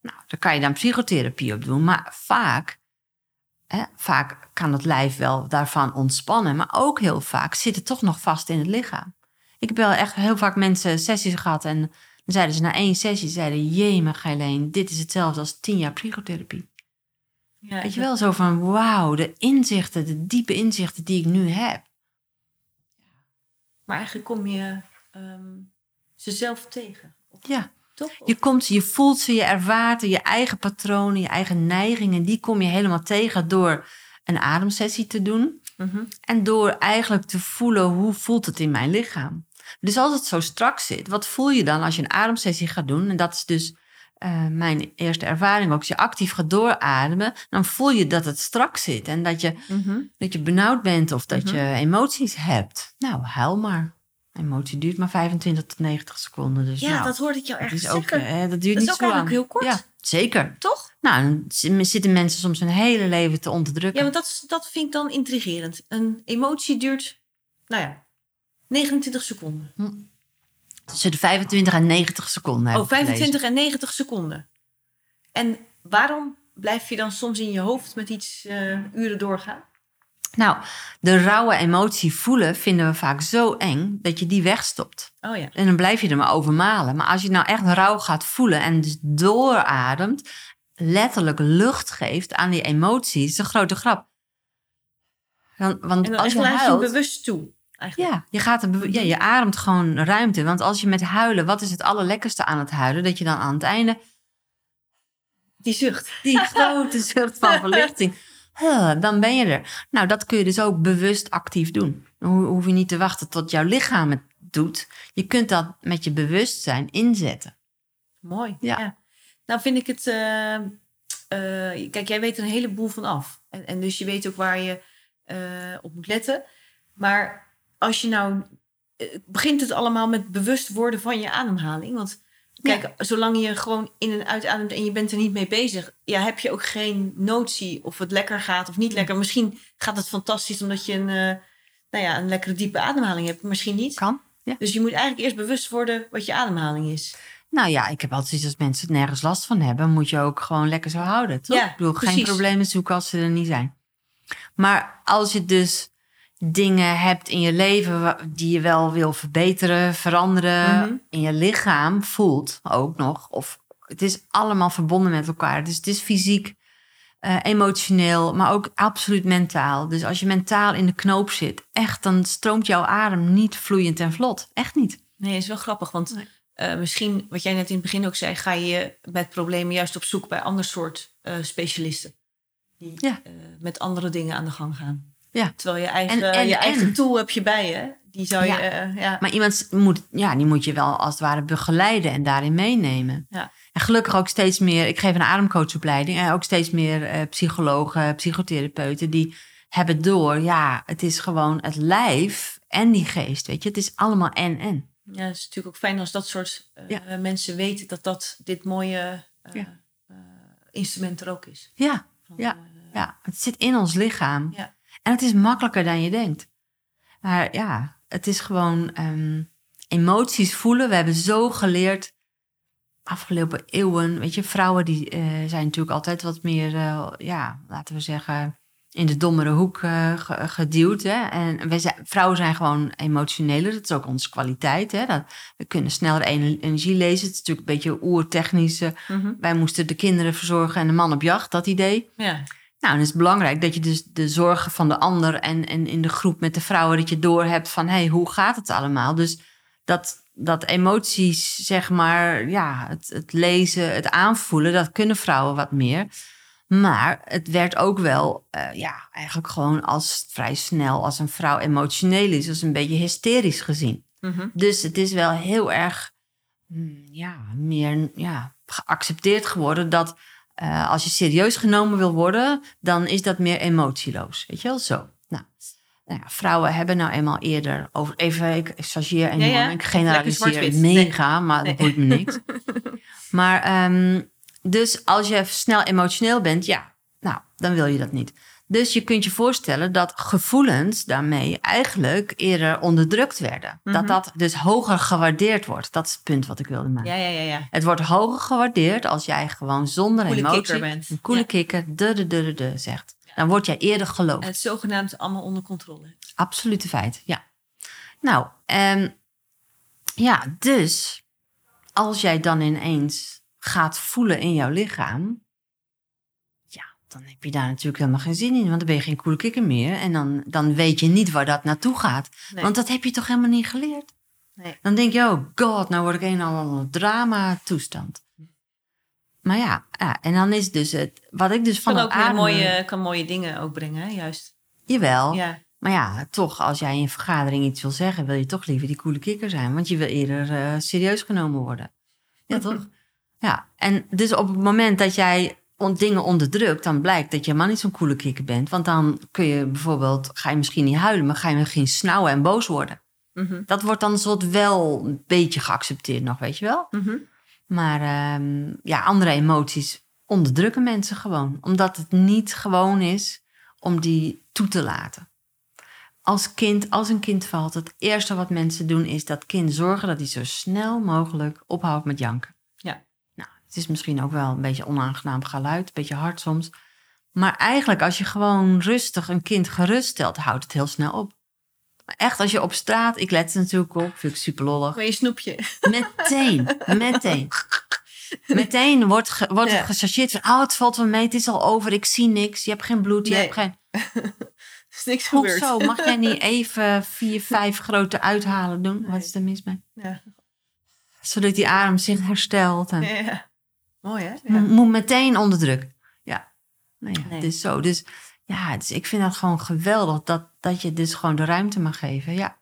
Nou, daar kan je dan psychotherapie op doen. Maar vaak, hè, vaak kan het lijf wel daarvan ontspannen. Maar ook heel vaak zit het toch nog vast in het lichaam. Ik heb wel echt heel vaak mensen sessies gehad. En dan zeiden ze na één sessie, zeiden, jee, maar Geileen, dit is hetzelfde als tien jaar psychotherapie. Ja, Weet je wel, zo van wauw, de inzichten, de diepe inzichten die ik nu heb. Maar eigenlijk kom je ehm, ze zelf tegen. Ja, Toch? je komt je voelt ze, je ervaart je eigen patronen, je eigen neigingen. Die kom je helemaal tegen door een ademsessie te doen. Mhm. En door eigenlijk te voelen hoe voelt het in mijn lichaam. Dus als het zo strak zit, wat voel je dan als je een ademsessie gaat doen? En dat is dus eh, mijn eerste ervaring ook. Als je actief gaat doorademen, dan voel je dat het strak zit. En dat je Mhm. dat je benauwd bent of dat Mhm. je emoties hebt. Nou, huil maar. Emotie duurt maar 25 tot 90 seconden. Dus Ja, nou, dat hoorde ik jou echt is ook, zeggen. eh, dat duurt Dat is niet ook zo lang. heel kort. Ja, zeker. Toch? Nou, dan zi- zitten mensen soms hun hele leven te onderdrukken. Ja, want dat, dat vind ik dan intrigerend. Een emotie duurt, nou ja, 29 seconden. Tussen de 25 en 90 seconden. Oh, ik gelezen. 25 en 90 seconden. En waarom blijf je dan soms in je hoofd met iets eh, uren doorgaan? Nou, de rauwe emotie voelen vinden we vaak zo eng dat je die wegstopt. Oh ja. En dan blijf je er maar over malen. Maar als je nou echt rouw gaat voelen en dus doorademt, letterlijk lucht geeft aan die emoties, is een grote grap. Dan, want En dan als je laat je huilt, bewust toe. Eigenlijk. ja, je gaat er ja, je ademt gewoon ruimte. Want als je met huilen, wat is het allerlekkerste aan het huilen? Dat je dan aan het einde Die zucht. die *laughs* grote zucht van verlichting. Huh, dan ben je er. Nou, dat kun je dus ook bewust actief doen. Dan ho- hoef je niet te wachten tot jouw lichaam het doet. Je kunt dat met je bewustzijn inzetten. Mooi. Ja. Nou vind ik het eh, eh, kijk, jij weet er een heleboel van af. En, en dus je weet ook waar je eh, op moet letten. Maar als je nou... begint het allemaal met bewust worden van je ademhaling? Want kijk, zolang je gewoon in en uitademt en je bent er niet mee bezig... Ja, heb je ook geen notie of het lekker gaat of niet lekker. Misschien gaat het fantastisch omdat je een, eh, nou ja, een lekkere diepe ademhaling hebt. Misschien niet. Kan. Ja. Dus je moet eigenlijk eerst bewust worden wat je ademhaling is. Nou ja, ik heb altijd zoiets als mensen het nergens last van hebben, moet je ook gewoon lekker zo houden. Toch? Ja, ik bedoel, geen precies. problemen zoeken als ze er niet zijn. Maar als je dus dingen hebt in je leven die je wel wil verbeteren, veranderen, Mhm. in je lichaam voelt ook nog. Of het is allemaal verbonden met elkaar. Dus het is fysiek, eh, emotioneel, maar ook absoluut mentaal. Dus als je mentaal in de knoop zit, echt, dan stroomt jouw adem niet vloeiend en vlot. Echt niet. Nee, is wel grappig. Want Nee. eh, misschien, wat jij net in het begin ook zei, ga je met problemen juist op zoek bij ander soort eh, specialisten. Die Ja. met andere dingen aan de gang gaan. Ja. Terwijl je eigen, En- en- je eigen en. tool heb je bij je. Die zou je. Ja. eh, ja. Maar iemand moet, ja, die moet je wel als het ware begeleiden en daarin meenemen. Ja. En gelukkig ook steeds meer, ik geef een ademcoachopleiding en ook steeds meer eh, psychologen, psychotherapeuten die hebben door, ja, het is gewoon het lijf en die geest, weet je, het is allemaal en en. ja, het is natuurlijk ook fijn als dat soort eh, Ja. mensen weten dat dat dit mooie eh, eh, instrument er ook is. Ja, Van, Ja. eh, ja, het zit in ons lichaam Ja. En het is makkelijker dan je denkt. Maar ja, het is gewoon ehm, emoties voelen. We hebben zo geleerd afgelopen eeuwen. Weet je, vrouwen die eh, zijn natuurlijk altijd wat meer, eh, ja, laten we zeggen, in de dommere hoek ge- geduwd. Hè? En wij zijn, vrouwen zijn gewoon emotioneler. Dat is ook onze kwaliteit. Hè? Dat, we kunnen sneller ener- energie lezen. Het is natuurlijk een beetje oertechnisch. mhm. Wij moesten de kinderen verzorgen en de man op jacht, dat idee. Ja. Nou, en het is belangrijk dat je dus de zorgen van de ander en, en in de groep met de vrouwen dat je doorhebt van hé, hey, hoe gaat het allemaal? Dus dat, dat emoties, zeg maar, ja, het, het lezen, het aanvoelen, dat kunnen vrouwen wat meer. Maar het werd ook wel, eh, ja, eigenlijk gewoon als vrij snel als een vrouw emotioneel is, als een beetje hysterisch gezien. Mhm. Dus het is wel heel erg, mm, ja, meer ja, geaccepteerd geworden dat eh, als je serieus genomen wil worden, dan is dat meer emotieloos. Weet je wel, zo. Nou, nou ja, vrouwen hebben nou eenmaal eerder over, even, ik chargeer enorm, Ja, ja. ik generaliseer mega, maar Nee. dat boeit me niks. *laughs* maar ehm, dus als je snel emotioneel bent, ja, nou, dan wil je dat niet. Dus je kunt je voorstellen dat gevoelens daarmee eigenlijk eerder onderdrukt werden. Mhm. Dat dat dus hoger gewaardeerd wordt. Dat is het punt wat ik wilde maken. ja, ja, ja, ja. Het wordt hoger gewaardeerd als jij gewoon zonder Coole emotie... kikker bent. Een coole Ja. kikker, de, de, de, de, de, zegt. Dan word jij eerder geloofd. En het zogenaamd allemaal onder controle. Absolute feit, ja. Nou, ehm, ja, dus als jij dan ineens gaat voelen in jouw lichaam, dan heb je daar natuurlijk helemaal geen zin in, want dan ben je geen coole kikker meer en dan, dan weet je niet waar dat naartoe gaat. Nee. Want dat heb je toch helemaal niet geleerd? Nee. Dan denk je, oh god, nou word ik een en al een drama toestand. Maar ja, ja, en dan is dus het, wat ik dus van kan ook ademen- mooie, kan mooie dingen ook brengen, hè? juist. Jawel, Ja. maar ja, toch, als jij in een vergadering iets wil zeggen, wil je toch liever die coole kikker zijn. Want je wil eerder eh, serieus genomen worden. Ja, toch? *laughs* Ja, en dus op het moment dat jij dingen onderdrukt, dan blijkt dat je helemaal niet zo'n coole kikker bent. Want dan kun je bijvoorbeeld, ga je misschien niet huilen, maar ga je misschien snauwen en boos worden. Mhm. Dat wordt dan soort wel een beetje geaccepteerd nog, weet je wel? Mhm. Maar ehm, ja, andere emoties onderdrukken mensen gewoon. Omdat het niet gewoon is om die toe te laten. Als kind, als een kind valt, het eerste wat mensen doen is dat kind zorgen dat hij zo snel mogelijk ophoudt met janken. Het is misschien ook wel een beetje onaangenaam geluid, een beetje hard soms. Maar eigenlijk, als je gewoon rustig een kind geruststelt, houdt het heel snel op. Maar echt, als je op straat, ik let er natuurlijk op, vind ik super lollig. Je snoepje. Meteen, meteen. *laughs* Meteen wordt, ge, wordt Ja. het gechargeerd van... oh, het valt wel mee, het is al over, ik zie niks. Je hebt geen bloed, je Nee. hebt geen... *laughs* Is niks gebeurd. Hoezo, mag jij niet *laughs* even vier, vijf grote uithalen doen? Wat is er mis mee? Ja. Zodat die adem zich herstelt. En ja. Mooi, hè? Ja. Moet meteen onder druk. Ja, nou ja, Nee. het is zo. Dus ja, dus ik vind dat gewoon geweldig... Dat, dat je dus gewoon de ruimte mag geven, ja.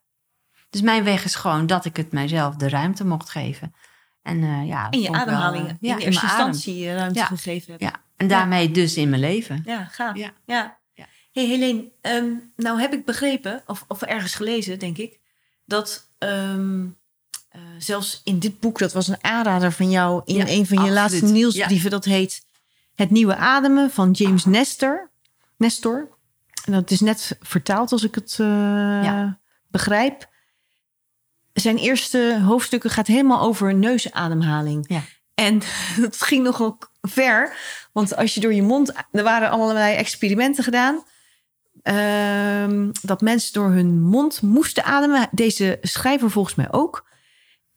Dus mijn weg is gewoon dat ik het mijzelf de ruimte mocht geven. En eh, ja, In je wel, ademhaling. eh, in ja, in eerste mijn adem. instantie ruimte Ja. gegeven hebt. Ja, En daarmee dus in mijn leven. Ja, gaaf. Ja. ja. Ja. hey Helene, ehm, nou heb ik begrepen, of, of ergens gelezen, denk ik, dat ehm, eh, zelfs in dit boek, dat was een aanrader van jou in Ja, een van je absoluut. laatste nieuwsbrieven, dat heet Het Nieuwe Ademen van James Nestor. Nestor. En dat is net vertaald, als ik het eh, Ja. begrijp. Zijn eerste hoofdstukken gaat helemaal over neusademhaling. Ja. En *laughs* dat ging nogal ver. Want als je door je mond... Er waren allerlei experimenten gedaan. ehm, dat mensen door hun mond moesten ademen. Deze schrijver volgens mij ook.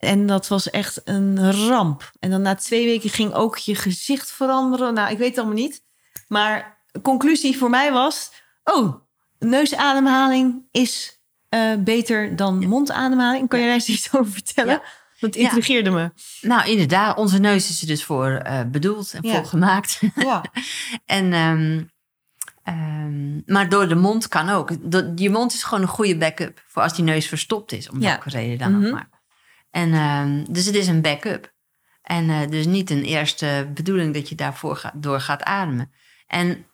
En dat was echt een ramp. En dan na twee weken ging ook je gezicht veranderen. Nou, ik weet het allemaal niet. Maar conclusie voor mij was... Oh, neusademhaling is eh, beter dan mondademhaling. Kan je daar eens iets over vertellen? Ja. Dat Ja. intrigeerde me. Nou, inderdaad, onze neus is er dus voor eh, bedoeld en voor gemaakt. Ja. *laughs* en, ehm, ehm, maar door de mond kan ook. Je mond is gewoon een goede backup voor als die neus verstopt is, om welke reden dan Mhm. ook maar. En, ehm, dus het is een backup. En eh, dus niet een eerste bedoeling dat je daarvoor gaat, door gaat ademen. En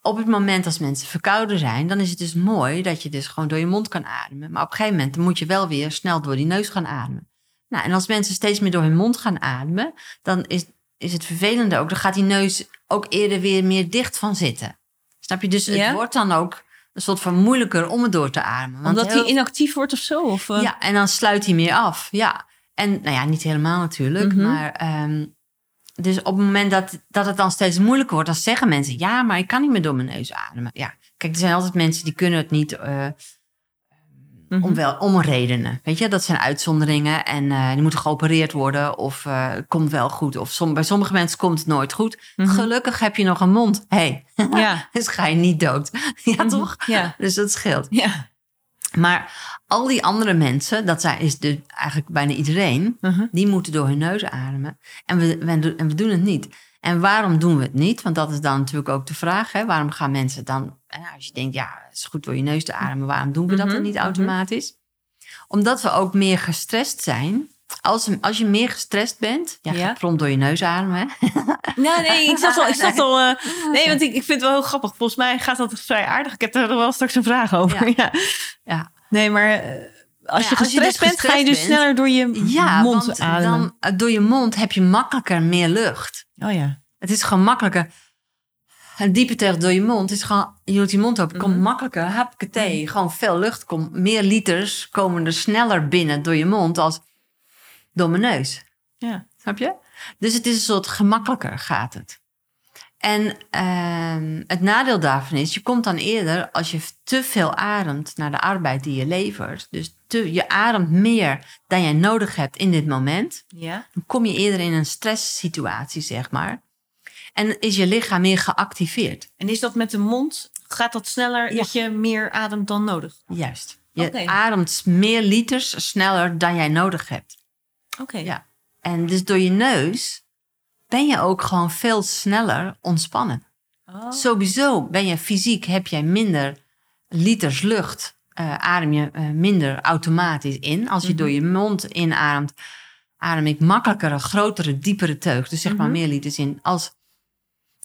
op het moment als mensen verkouden zijn, dan is het dus mooi dat je dus gewoon door je mond kan ademen. Maar op een gegeven moment moet je wel weer snel door die neus gaan ademen. Nou, en als mensen steeds meer door hun mond gaan ademen, dan is, is het vervelende ook. Dan gaat die neus ook eerder weer meer dicht van zitten. Snap je? Dus Ja? het wordt dan ook een soort van moeilijker om het door te ademen. Want Omdat heel- hij inactief wordt of zo? Of, eh? ja, en dan sluit hij meer af. Ja. En nou ja, niet helemaal natuurlijk. Mhm. Maar ehm, dus op het moment dat, dat het dan steeds moeilijker wordt, dan zeggen mensen: ja, maar ik kan niet meer door mijn neus ademen. Ja, kijk, er zijn altijd mensen die kunnen het niet. Eh, Mhm. om, wel, om redenen. Weet je, dat zijn uitzonderingen en eh, die moeten geopereerd worden of eh, het komt wel goed. Of som, bij sommige mensen komt het nooit goed. Mhm. Gelukkig heb je nog een mond. hey, Ja. *laughs* dus ga je niet dood. *laughs* ja, Mhm. toch? Ja. Dus dat scheelt. Ja. Maar al die andere mensen, dat zijn, is dus eigenlijk bijna iedereen, die moeten door hun neus ademen. En we, we, doen- en we doen het niet. En waarom doen we het niet? Want dat is dan natuurlijk ook de vraag. Hè? Waarom gaan mensen dan, als je denkt, ja, het is goed door je neus te ademen, waarom doen we dat Mhm, dan niet mhm. automatisch? Omdat we ook meer gestrest zijn. Als, als je meer gestrest bent, ja, Ja. prompt door je neus ademen. Hè? *laughs* Nou, nee, ik zat al. Ik zat al eh, *laughs* nee, want ik, ik vind het wel heel grappig. Volgens mij gaat dat vrij aardig. Ik heb er wel straks een vraag over. Ja. Ja. Ja. Nee, maar eh, als Ja, je als je gestrest dus bent, ga je dus bent- sneller door je Ja, mond want ademen. dan eh, door je mond heb je makkelijker meer lucht. Oh ja. Het is gewoon Een diepe teug door je mond is gewoon, je doet je mond open, komt Mhm. makkelijker, hapketee, gewoon veel lucht, komt, meer liters komen er sneller binnen door je mond als door mijn neus. Ja. Snap je? Dus het is een soort gemakkelijker gaat het. En ehm, het nadeel daarvan is, je komt dan eerder als je te veel ademt naar de arbeid die je levert. Dus te, je ademt meer dan jij nodig hebt in dit moment Ja. dan kom je eerder in een stresssituatie, zeg maar. En is je lichaam meer geactiveerd. En is dat met de mond? Gaat dat sneller Ja. dat je meer ademt dan nodig? Juist. Je ademt meer liters sneller dan jij nodig hebt. Oké. Ja. En dus door je neus ben je ook gewoon veel sneller ontspannen. Oh. Sowieso ben je fysiek, heb jij minder liters lucht, eh, adem je eh, minder automatisch in. Als je Mhm. door je mond inademt, adem ik makkelijker een grotere, diepere teug. Dus zeg maar Mhm. meer liters in als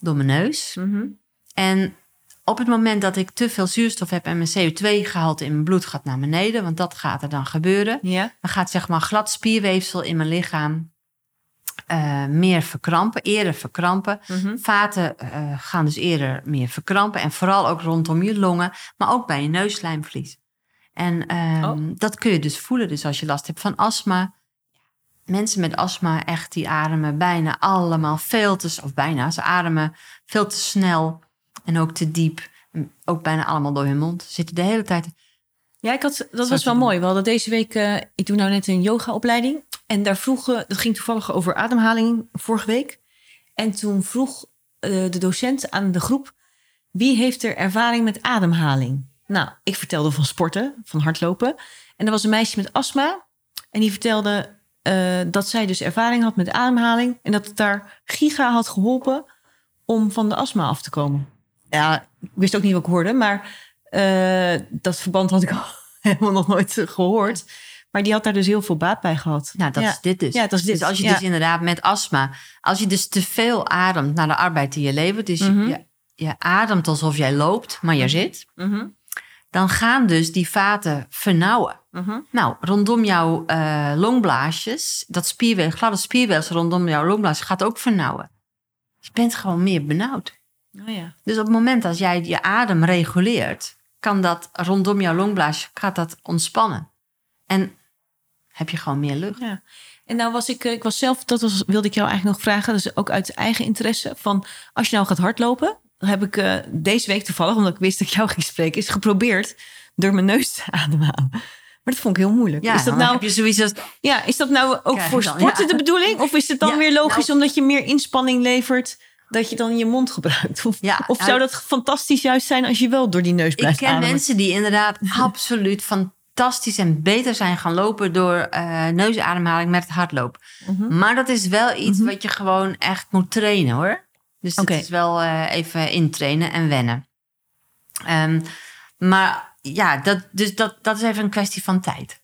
door mijn neus. Mhm. En op het moment dat ik te veel zuurstof heb en mijn CO2-gehalte in mijn bloed gaat naar beneden, want dat gaat er dan gebeuren, Ja. dan gaat zeg maar glad spierweefsel in mijn lichaam eh, meer verkrampen, eerder verkrampen. Mhm. Vaten eh, gaan dus eerder meer verkrampen. En vooral ook rondom je longen, maar ook bij je neuslijmvlies. En ehm, Oh. dat kun je dus voelen. Dus als je last hebt van astma. Mensen met astma, echt, die ademen bijna allemaal veel te... Of bijna, ze ademen veel te snel en ook te diep. Ook bijna allemaal door hun mond. Zitten de hele tijd... Ja, ik had, dat Zou was wel doen. mooi. We hadden deze week, eh, ik doe nou net een yogaopleiding. En daar vroegen, dat ging toevallig over ademhaling vorige week. En toen vroeg eh, de docent aan de groep, wie heeft er ervaring met ademhaling? Nou, ik vertelde van sporten, van hardlopen. En er was een meisje met astma. En die vertelde eh, dat zij dus ervaring had met ademhaling. En dat het daar giga had geholpen om van de astma af te komen. Ja, ik wist ook niet wat ik hoorde, maar eh, dat verband had ik al *laughs* helemaal nog nooit gehoord. Maar die had daar dus heel veel baat bij gehad. Nou, dat ja. is dit dus. Ja, dat is dit. Dus als je Ja. dus inderdaad met astma, als je dus te veel ademt naar de arbeid die je levert, dus je- Mhm. je, je ademt alsof jij loopt, maar je zit, Mhm, dan gaan dus die vaten vernauwen. Mhm. Nou, rondom jouw eh, longblaasjes, dat spierweefsel, gladde spierweefsel rondom jouw longblaasjes gaat ook vernauwen. Je bent gewoon meer benauwd. Oh ja. Dus op het moment dat jij je adem reguleert, kan dat rondom jouw longblaasje gaat dat ontspannen. En heb je gewoon meer lucht. Ja. En nou was ik, eh, ik was zelf, dat was, wilde ik jou eigenlijk nog vragen, dus ook uit eigen interesse, van als je nou gaat hardlopen, dan heb ik eh, deze week toevallig, omdat ik wist dat ik jou *laughs* ging spreken, is geprobeerd door mijn neus te ademhalen. Maar dat vond ik heel moeilijk. Ja, is, dat nou, heb je zoiets als... ja, is dat nou ook voor sporten de bedoeling? Of is het dan weer logisch nou- omdat je meer inspanning levert, dat je dan je mond gebruikt? Of, Ja, of zou nou- dat fantastisch juist zijn als je wel door die neus Ik blijft ken ademen? mensen die inderdaad *laughs* absoluut fantastisch en beter zijn gaan lopen door eh, neusademhaling met het hardlopen. Mhm. Maar dat is wel iets Mhm. wat je gewoon echt moet trainen hoor. Dus dat is wel eh, even intrainen en wennen. Ehm, maar ja, dat, dus dat, dat is even een kwestie van tijd.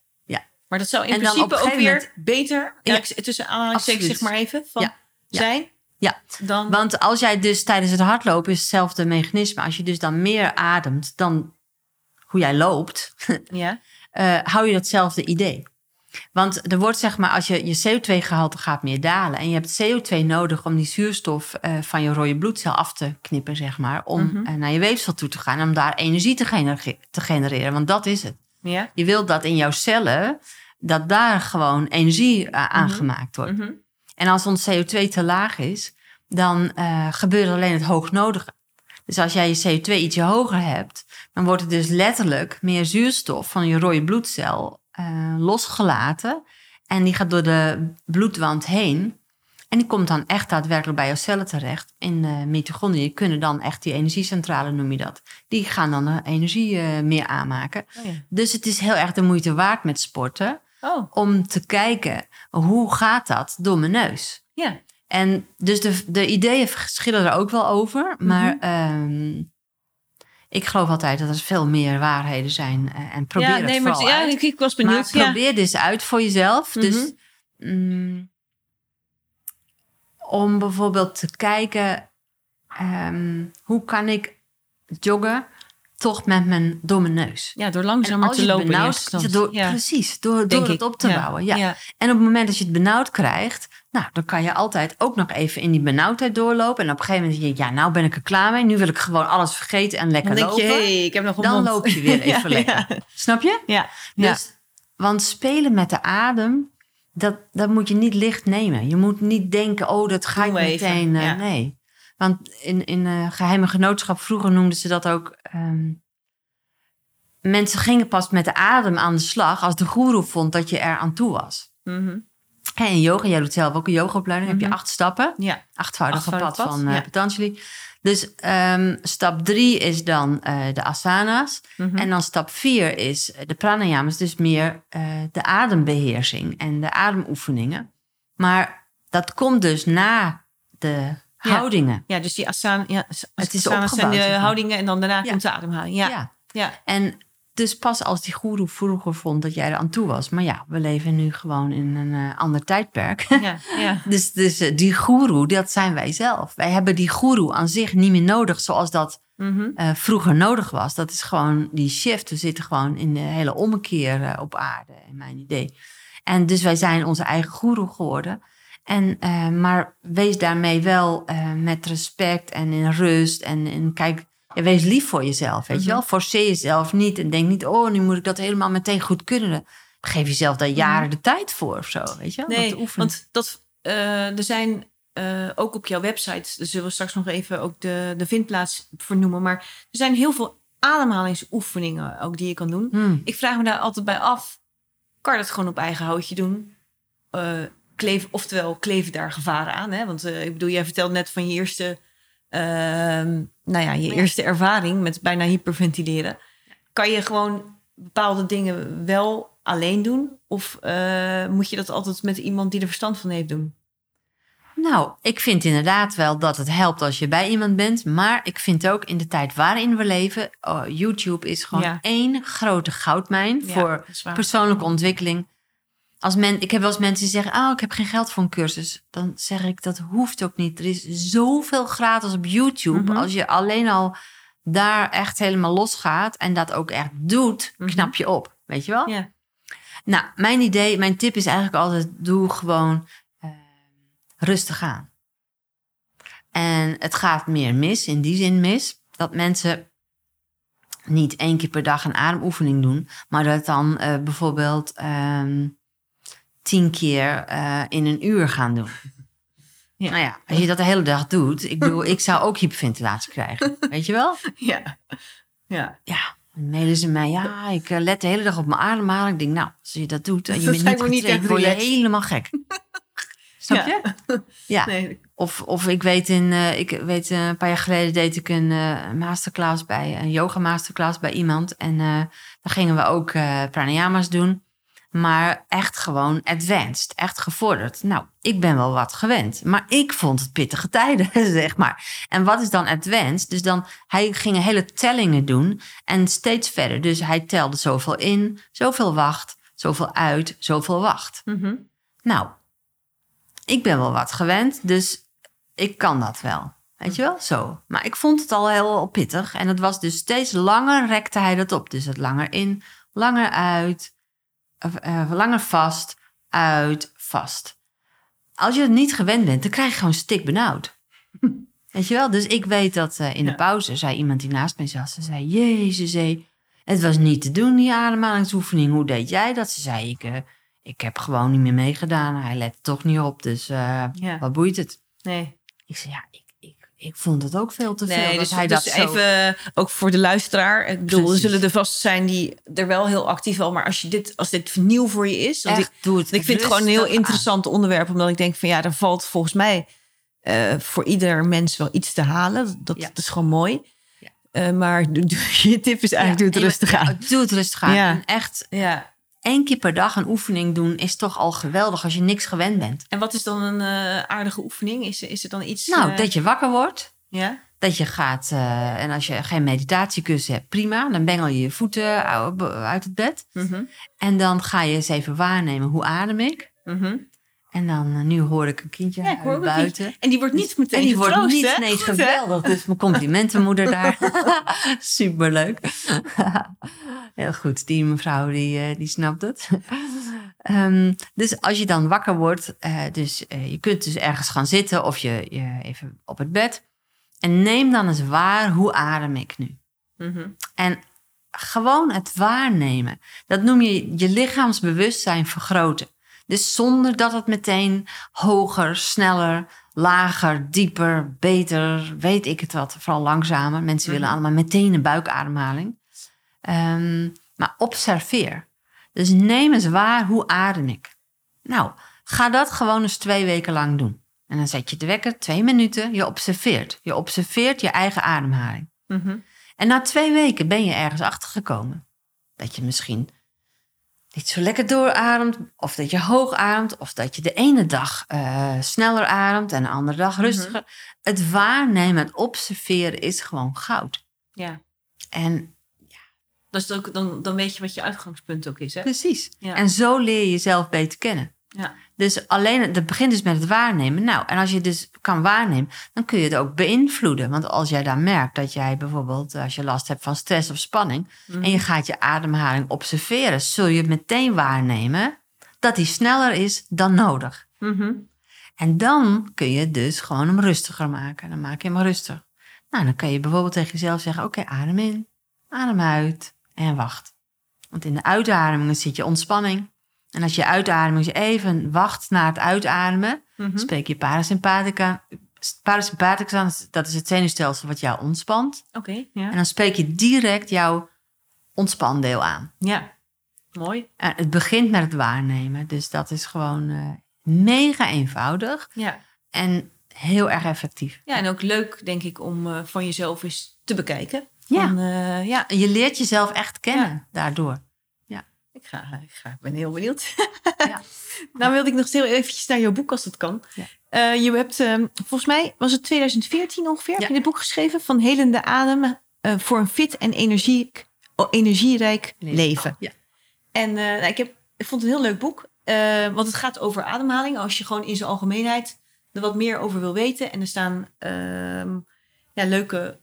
Maar dat zou in En principe ook weer beter, Ja. ja, tussen aanhalingstekens zeg maar even, van Ja. Ja. zijn Ja. dan... Want als jij dus tijdens het hardlopen is hetzelfde mechanisme. Als je dus dan meer ademt dan hoe jij loopt, *laughs* ja. eh, hou je datzelfde idee. Want er wordt zeg maar, als je je CO2-gehalte gaat meer dalen en je hebt CO2 nodig om die zuurstof eh, van je rode bloedcel af te knippen, zeg maar, om Mhm. eh, naar je weefsel toe te gaan en om daar energie te, gener- te genereren. Want dat is het. Ja. Je wilt dat in jouw cellen, dat daar gewoon energie eh, aangemaakt wordt. Mhm. En als ons CO2 te laag is, dan gebeurt alleen het hoognodige. Dus als jij je CO2 ietsje hoger hebt, dan wordt er dus letterlijk meer zuurstof van je rode bloedcel eh, losgelaten. En die gaat door de bloedwand heen. En die komt dan echt daadwerkelijk bij jouw cellen terecht. In de mitochondriën kunnen dan echt die energiecentrale, noem je dat. Die gaan dan de energie eh, meer aanmaken. Oh, ja. Dus het is heel erg de moeite waard met sporten. oh, Om te kijken, hoe gaat dat door mijn neus? ja. En dus de, de ideeën verschillen er ook wel over. Maar Mhm. ehm, ik geloof altijd dat er veel meer waarheden zijn. eh, en probeer ja, het nee, maar vooral ja, uit. ik, ik was maar benieuwd. ja. probeer dus uit voor jezelf. Mhm. Dus mm, om bijvoorbeeld te kijken... ehm, hoe kan ik joggen toch met mijn domme neus? ja, door langzamer als te je lopen. benauwd, door, ja, Precies, door, denk door het ik. op te Ja. bouwen. Ja. Ja. En op het moment dat je het benauwd krijgt, nou, dan kan je altijd ook nog even in die benauwdheid doorlopen. En op een gegeven moment denk je, ja, nou ben ik er klaar mee. Nu wil ik gewoon alles vergeten en lekker Dan denk je, lopen. hey, ik heb nog een dan mond. loop je *laughs* weer even lekker. Snap je? ja. Dus, Want spelen met de adem, dat, dat moet je niet licht nemen. Je moet niet denken, oh, dat ga ik meteen. eh. Nee. Want in, in eh, geheime genootschap vroeger noemden ze dat ook... ehm, mensen gingen pas met de adem aan de slag als de goeroe vond dat je er aan toe was. Mhm. En in yoga, jij doet zelf ook een yogaopleiding, heb Mhm. je acht stappen. ja. Achtvoudige Achtvoudig pad pad, van ja. Patanjali. Dus ehm, stap drie is dan eh, de asana's. Mhm. En dan stap vier is de pranayamas, dus meer de adembeheersing en de ademoefeningen. Maar dat komt dus na de Ja. houdingen. ja, dus die asana, ja, Het is zijn de houdingen en dan daarna komt de ademhaling. Ja, ja. En dus pas als die goeroe vroeger vond dat jij er aan toe was. Maar ja, we leven nu gewoon in een eh, ander tijdperk. ja, ja. *laughs* Dus, dus eh, die goeroe, dat zijn wij zelf. Wij hebben die goeroe aan zich niet meer nodig zoals dat Mhm. eh, vroeger nodig was. Dat is gewoon die shift. We zitten gewoon in de hele ommekeer op aarde, in mijn idee. En dus wij zijn onze eigen goeroe geworden. En, eh, maar wees daarmee wel eh, met respect en in rust. En, en kijk, ja, wees lief voor jezelf, weet je Mhm. wel. Forceer jezelf niet en denk niet... oh, nu moet ik dat helemaal meteen goed kunnen. Geef jezelf daar jaren de tijd voor of zo, weet je wel. dat Nee, want dat, eh, er zijn ook op jouw website, daar zullen we straks nog even ook de, de vindplaats vernoemen, maar er zijn heel veel ademhalingsoefeningen ook die je kan doen. Hmm. Ik vraag me daar altijd bij af, kan je dat gewoon op eigen houtje doen? Kleef, oftewel, kleven daar gevaren aan? Hè? Want eh, ik bedoel, jij vertelde net van je eerste, ehm, nou ja, je Ja. eerste ervaring met bijna hyperventileren. Kan je gewoon bepaalde dingen wel alleen doen? Of eh, moet je dat altijd met iemand die er verstand van heeft doen? Nou, ik vind inderdaad wel dat het helpt als je bij iemand bent. Maar ik vind ook in de tijd waarin we leven... oh, YouTube is gewoon Ja. één grote goudmijn Ja, voor persoonlijke ontwikkeling. Als men, ik heb wel eens mensen die zeggen, oh, ik heb geen geld voor een cursus. Dan zeg ik, dat hoeft ook niet. Er is zoveel gratis op YouTube. Mhm. Als je alleen al daar echt helemaal losgaat en dat ook echt doet, Mhm. knap je op. Weet je wel? Ja. Nou, mijn idee, mijn tip is eigenlijk altijd: doe gewoon eh, rustig aan. En het gaat meer mis, in die zin mis, dat mensen niet één keer per dag een ademoefening doen, maar dat dan eh, bijvoorbeeld ehm, tien keer eh, in een uur gaan doen. Ja. Nou ja, als je dat de hele dag doet, ik bedoel, ik zou ook hyperventilatie krijgen, *laughs* weet je wel? Ja. Ja. Ja, dan mailen ze mij. Ja, ik eh, let de hele dag op mijn ademhaling. Ik denk, nou, als je dat doet en je Dat bent niet getraind, word je helemaal gek. *laughs* Snap je? *laughs* Ja. Nee. Of, of ik weet, in, eh, ik weet eh, een paar jaar geleden deed ik een eh, masterclass bij, een yoga masterclass bij iemand. En eh dan gingen we ook eh pranayama's doen. Maar echt gewoon advanced, echt gevorderd. Nou, ik ben wel wat gewend. Maar ik vond het pittige tijden, *laughs* zeg maar. En wat is dan advanced? Dus dan, hij ging hele tellingen doen en steeds verder. Dus hij telde zoveel in, zoveel wacht, zoveel uit, zoveel wacht. Mhm. Nou, ik ben wel wat gewend, dus ik kan dat wel. Weet je wel, zo. Maar ik vond het al heel pittig. En het was dus steeds langer rekte hij dat op. Dus het langer in, langer uit, eh, langer vast, uit, vast. Als je het niet gewend bent, dan krijg je gewoon stik benauwd. *laughs* Weet je wel? Dus ik weet dat eh, in de pauze zei iemand die naast mij zat. Ze zei, jezus, hé, het was niet te doen, die ademhalingsoefening. Hoe deed jij dat? Ze zei, ik, eh, ik heb gewoon niet meer meegedaan. Hij let toch niet op, dus Ja. wat boeit het? Nee. Ik zei, ja, ik, ik, ik vond het ook veel te veel. Nee, dat dus, hij dus dat zo... even ook voor de luisteraar. Ik bedoel, Precies. er zullen er vast zijn die er wel heel actief wel. Maar als, je dit, als dit nieuw voor je is. Echt, doe het ik, ik vind het gewoon een heel aan. interessant onderwerp. Omdat ik denk van ja, er valt volgens mij eh, voor ieder mens wel iets te halen. Dat, Ja. dat is gewoon mooi. Ja. Eh, maar *laughs* je tip is eigenlijk doe het rustig aan. Doe het rustig aan. En echt Ja. Één keer per dag een oefening doen is toch al geweldig als je niks gewend bent. En wat is dan een eh, aardige oefening? Is, is er dan iets... Nou, eh, dat je wakker wordt. Ja? Dat je gaat, eh, en als je geen meditatiekussen hebt, prima. Dan bengel je je voeten uit het bed. Mhm. En dan ga je eens even waarnemen, hoe adem ik? Mhm. En dan, nu hoor ik een kindje Ja, hoor een buiten. En die wordt niet meteen En die wordt niet, hè? nee, Goed, hè? geweldig. Dus mijn *laughs* complimenten, moeder daar. *laughs* Superleuk. *laughs* Heel goed, die mevrouw die, eh, die snapt het. *laughs* Ehm, dus als je dan wakker wordt, eh, dus eh, je kunt dus ergens gaan zitten of je, je even op het bed. En neem dan eens waar, hoe adem ik nu? Mhm. En gewoon het waarnemen. Dat noem je je lichaamsbewustzijn vergroten. Dus zonder dat het meteen hoger, sneller, lager, dieper, beter, weet ik het wat. Vooral langzamer. Mensen willen Mhm. allemaal meteen een buikademhaling. Ehm, maar observeer. Dus neem eens waar, hoe adem ik? Nou, ga dat gewoon eens twee weken lang doen. En dan zet je de wekker, twee minuten, je observeert. Je observeert je eigen ademhaling. Mhm. En na twee weken ben je ergens achtergekomen. Dat je misschien niet zo lekker doorademt, of dat je hoog ademt, of dat je de ene dag eh, sneller ademt en de andere dag rustiger. Het waarnemen, het observeren is gewoon goud. Ja. En Dus ook, dan, dan weet je wat je uitgangspunt ook is, hè? precies. Ja. En zo leer je jezelf beter kennen. Ja. Dus alleen, het begint dus met het waarnemen. Nou, en als je dus kan waarnemen, dan kun je het ook beïnvloeden. Want als jij dan merkt dat jij bijvoorbeeld, als je last hebt van stress of spanning, Mhm. en je gaat je ademhaling observeren, zul je meteen waarnemen dat die sneller is dan nodig. Mhm. En dan kun je dus gewoon hem rustiger maken. Dan maak je hem rustig. Nou, dan kan je bijvoorbeeld tegen jezelf zeggen: Oké, adem in, adem uit en wacht. Want in de uitademingen zit je ontspanning. En als je uitademing even wacht na het uitademen, Mhm. spreek je parasympathetica. Parasympathetica, dat is het zenuwstelsel wat jou ontspant. Oké, ja. En dan spreek je direct jouw ontspandeel aan. Ja, mooi. En het begint met het waarnemen. Dus dat is gewoon eh, mega eenvoudig Ja. en heel erg effectief. ja, en ook leuk, denk ik, om eh, van jezelf eens te bekijken. Ja. Van, eh, ja, Je leert jezelf echt kennen Ja. daardoor. ik, ga, ik, ga, ik ben heel benieuwd. Ja. *laughs* nou wilde ik nog heel eventjes naar jouw boek, als het kan. Ja. Eh, je hebt, eh, volgens mij was het 2014 ongeveer, heb Ja. je dit boek geschreven van Helende Adem voor een fit en energiek, energierijk leven. Ja. En nou, ik, heb, ik vond het een heel leuk boek. Want het gaat over ademhaling. Als je gewoon in zijn algemeenheid er wat meer over wil weten. En er staan ehm, ja, leuke,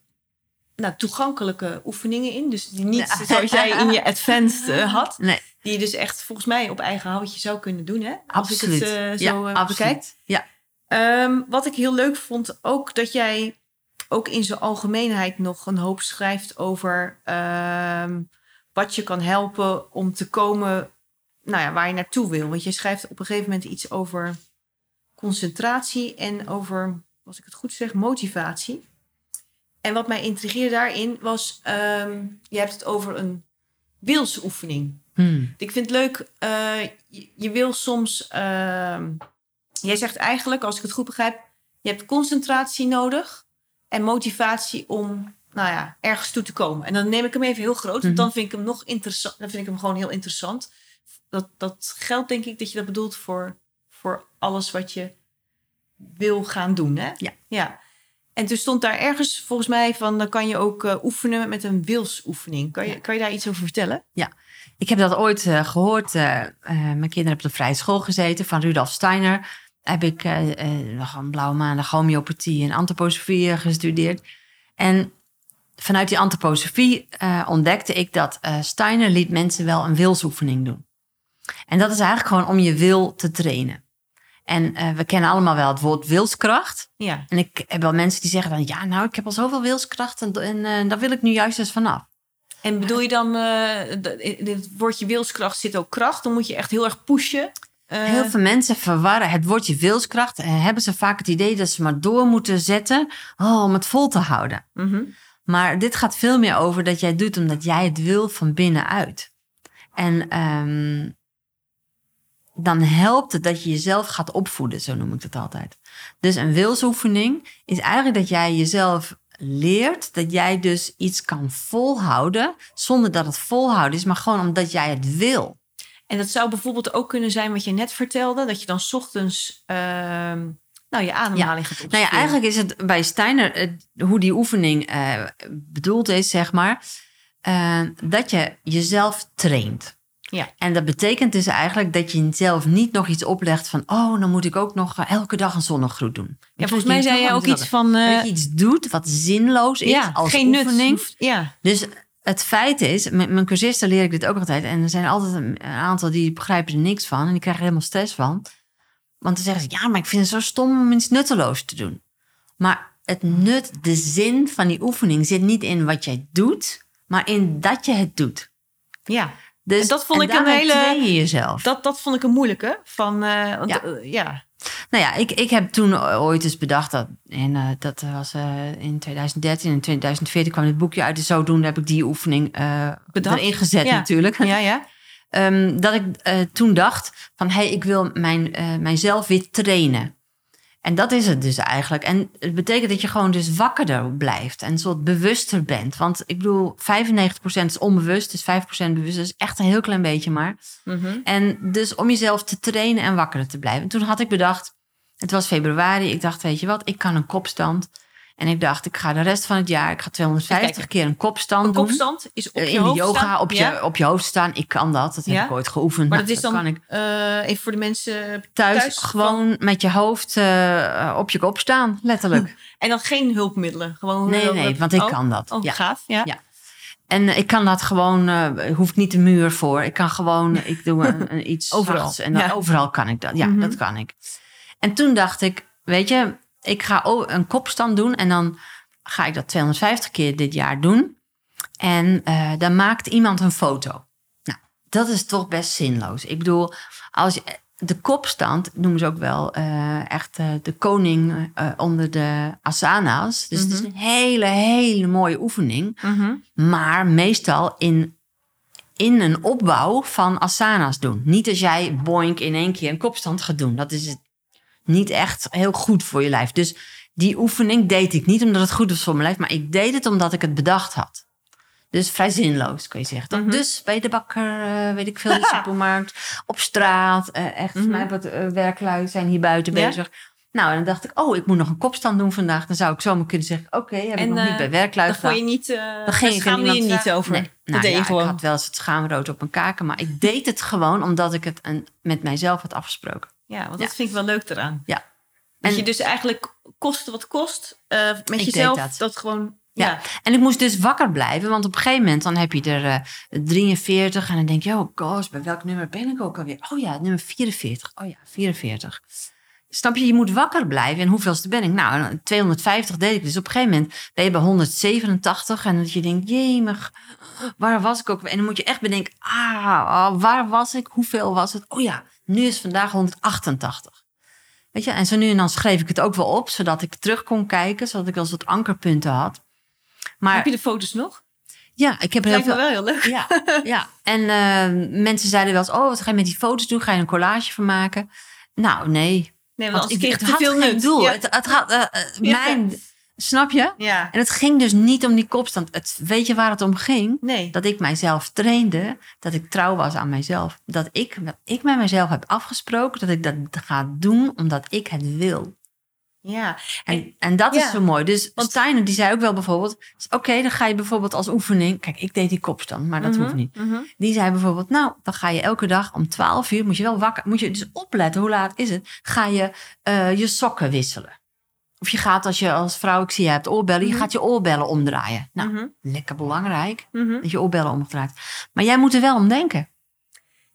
nou, toegankelijke oefeningen in. Dus die niet Ja. zoals jij in je advanced eh, had. Nee, Die je dus echt volgens mij op eigen houtje zou kunnen doen. Hè? Als absoluut. ik het eh, ja, zo eh, bekijk. Ja. Ehm, wat ik heel leuk vond, ook dat jij ook in zijn algemeenheid nog een hoop schrijft over ehm, wat je kan helpen om te komen nou ja, waar je naartoe wil. Want je schrijft op een gegeven moment iets over concentratie en over, als ik het goed zeg, motivatie. En wat mij intrigeerde daarin was, ehm, je hebt het over een wilsoefening. Hmm. Ik vind het leuk, eh, je, je wil soms. ehm, jij zegt eigenlijk, als ik het goed begrijp, je hebt concentratie nodig en motivatie om nou ja, ergens toe te komen. En dan neem ik hem even heel groot, Mhm. want dan vind ik hem nog interessant. Dan vind ik hem gewoon heel interessant. Dat, dat geldt denk ik dat je dat bedoelt voor, voor alles wat je wil gaan doen. Hè? Ja. ja. En toen stond daar ergens volgens mij van, dan kan je ook eh, oefenen met een wilsoefening. Kan je, Ja. kan je daar iets over vertellen? Ik heb dat ooit eh, gehoord. eh, mijn kinderen hebben op de vrije school gezeten van Rudolf Steiner. Heb ik nog een blauwe maandag homeopathie en antroposofie gestudeerd. En vanuit die antroposofie ontdekte ik dat Steiner liet mensen wel een wilsoefening doen. En dat is eigenlijk gewoon om je wil te trainen. En eh, we kennen allemaal wel het woord wilskracht. Ja. En ik heb wel mensen die zeggen dan... ja, nou, ik heb al zoveel wilskracht en, en eh, daar wil ik nu juist eens vanaf. En bedoel je dan, eh, de- in het woordje wilskracht zit ook kracht? Dan moet je echt heel erg pushen. Eh, Heel veel mensen verwarren het woordje wilskracht. En hebben ze vaak het idee dat ze maar door moeten zetten oh, om het vol te houden. mhm. Maar dit gaat veel meer over dat jij het doet omdat jij het wil van binnenuit. En ehm, dan helpt het dat je jezelf gaat opvoeden, zo noem ik het altijd. Dus een wilsoefening is eigenlijk dat jij jezelf leert dat jij dus iets kan volhouden zonder dat het volhouden is, maar gewoon omdat jij het wil. En dat zou bijvoorbeeld ook kunnen zijn wat je net vertelde. Dat je dan 's ochtends ehm, nou, je ademhaling gaat Nou opsturen. ja, eigenlijk is het bij Steiner, eh, hoe die oefening eh, bedoeld is, zeg maar, eh, dat je jezelf traint. Ja. En dat betekent dus eigenlijk dat je jezelf niet nog iets oplegt van, oh, dan moet ik ook nog eh, elke dag een zonnegroet doen. Ja, volgens mij zei jij ook iets van... eh, dat je iets doet wat zinloos is ja, als geen nut. oefening. hoeft- Ja, Dus het feit is, met mijn cursisten leer ik dit ook altijd. En er zijn altijd een, een aantal die begrijpen er niks van. En die krijgen er helemaal stress van. Want dan zeggen ze, ja, maar ik vind het zo stom om iets nutteloos te doen. Maar het nut, de zin van die oefening zit niet in wat jij doet, maar in dat je het doet. ja. Dus En dat vond ik een hele- je jezelf. Dat, dat vond ik een moeilijke. Van, eh, want, Ja. eh, ja. Nou ja, ik, ik heb toen ooit eens bedacht dat, en eh, dat was in 2013 en 2014 kwam dit boekje uit. Dus zodoende heb ik die oefening Bedacht. erin gezet Ja. natuurlijk. ja, ja. *laughs* Ehm, dat ik toen dacht van, hé, hey, ik wil mijn, mijzelf weer trainen. En dat is het dus eigenlijk. En het betekent dat je gewoon dus wakkerder blijft en een soort bewuster bent. Want ik bedoel, 95% is onbewust, dus 5% bewust. Is echt een heel klein beetje maar. Mhm. En dus om jezelf te trainen en wakkerder te blijven. En toen had ik bedacht, het was februari, ik dacht, weet je wat, ik kan een kopstand. En ik dacht, ik ga de rest van het jaar, ik ga 250 Kijken. keer een kopstand Een doen. kopstand is op Eh, je in de yoga staan. op je, Ja. op je hoofd staan. Ik kan dat. Dat heb Ja? ik ooit geoefend. Maar Nou, dat is dan kan ik eh, even voor de mensen thuis, thuis gewoon met je hoofd eh, op je kop staan, letterlijk. *laughs* En dan geen hulpmiddelen. Gewoon, Nee, nee, want ik oh, kan dat. Oh, ja. gaaf. Ja. Ja. En ik kan dat gewoon, eh hoef ik niet de muur voor. Ik kan gewoon, *laughs* ik doe een, een iets Overal. En dan, Ja. overal kan ik dat. Ja, Mhm. dat kan ik. En toen dacht ik, weet je, ik ga een kopstand doen. En dan ga ik dat 250 keer dit jaar doen. En eh, dan maakt iemand een foto. Nou, dat is toch best zinloos. Ik bedoel, als je, de kopstand noemen ze ook wel eh, echt eh, de koning onder de asana's. Dus het is Mhm. een hele, hele mooie oefening. Mhm. Maar meestal in, in een opbouw van asana's doen. Niet als jij boink in één keer een kopstand gaat doen. Dat is het niet echt heel goed voor je lijf. Dus die oefening deed ik niet omdat het goed was voor mijn lijf. Maar ik deed het omdat ik het bedacht had. Dus vrij zinloos, kun je zeggen. Mhm. Dus bij de bakker, eh, weet ik veel, de *laughs* supermarkt, op straat. eh, echt, Mhm. mij wat eh, werklui zijn hier buiten Ja. bezig. Nou, en dan dacht ik, oh, ik moet nog een kopstand doen vandaag. Dan zou ik zomaar kunnen zeggen, oké, heb ik En, nog eh, niet bij werkluid Daar vond je gedaan. niet, Dan ging ik schaamde je niet over. Nee. dat Nou ja, ik had wel eens het schaamrood op mijn kaken. Maar ik deed het gewoon omdat ik het een, met mijzelf had afgesproken. Ja, want Ja. dat vind ik wel leuk eraan. Ja. Dat je dus eigenlijk koste wat kost, eh, met jezelf dat. dat, gewoon... Ja. Ja. En ik moest dus wakker blijven, want op een gegeven moment dan heb je er eh, 43 en dan denk je, oh gosh, bij welk nummer ben ik ook alweer? Oh ja, nummer 44. Oh ja, 44. Snap je, je moet wakker blijven. En hoeveelste ben ik? Nou, 250 deed ik. Dus op een gegeven moment ben je bij 187 en dat je denkt, jemig, waar was ik ook? En dan moet je echt bedenken, ah, oh, waar was ik? Hoeveel was het? Oh ja, nu is vandaag 188. Weet je, en zo nu en dan schreef ik het ook wel op, zodat ik terug kon kijken, zodat ik als wat ankerpunten had. Maar Heb je de foto's nog? ja, ik heb er heel veel. wel heel leuk. Ja, *laughs* ja. En eh, mensen zeiden wel eens: Oh, wat ga je met die foto's doen? Ga je een collage van maken? Nou, nee. Nee, want Want als ik, het had veel geen nut. doel. Ja. Het, het had, eh, eh, Ja. mijn, snap je? ja. En het ging dus niet om die kopstand. Het, weet je waar het om ging? Nee. Dat ik mijzelf trainde, dat ik trouw was aan mijzelf. Dat ik, wat ik met mezelf heb afgesproken, dat ik dat ga doen omdat ik het wil. Ja. En, en dat Ja. is zo mooi. Dus Want- Steiner die zei ook wel bijvoorbeeld... Oké, dan ga je bijvoorbeeld als oefening... Kijk, ik deed die kopstand, maar dat Mhm, hoeft niet. mhm. Die zei bijvoorbeeld... Nou, dan ga je elke dag om 12 uur... Moet je wel wakker... Moet je dus opletten, hoe laat is het? Ga je eh, je sokken wisselen. Of je gaat als je als vrouw... Ik zie je hebt oorbellen. Je Mhm. gaat je oorbellen omdraaien. Nou, Mhm, lekker belangrijk. mhm. Dat je oorbellen omdraait. Maar jij moet er wel om denken.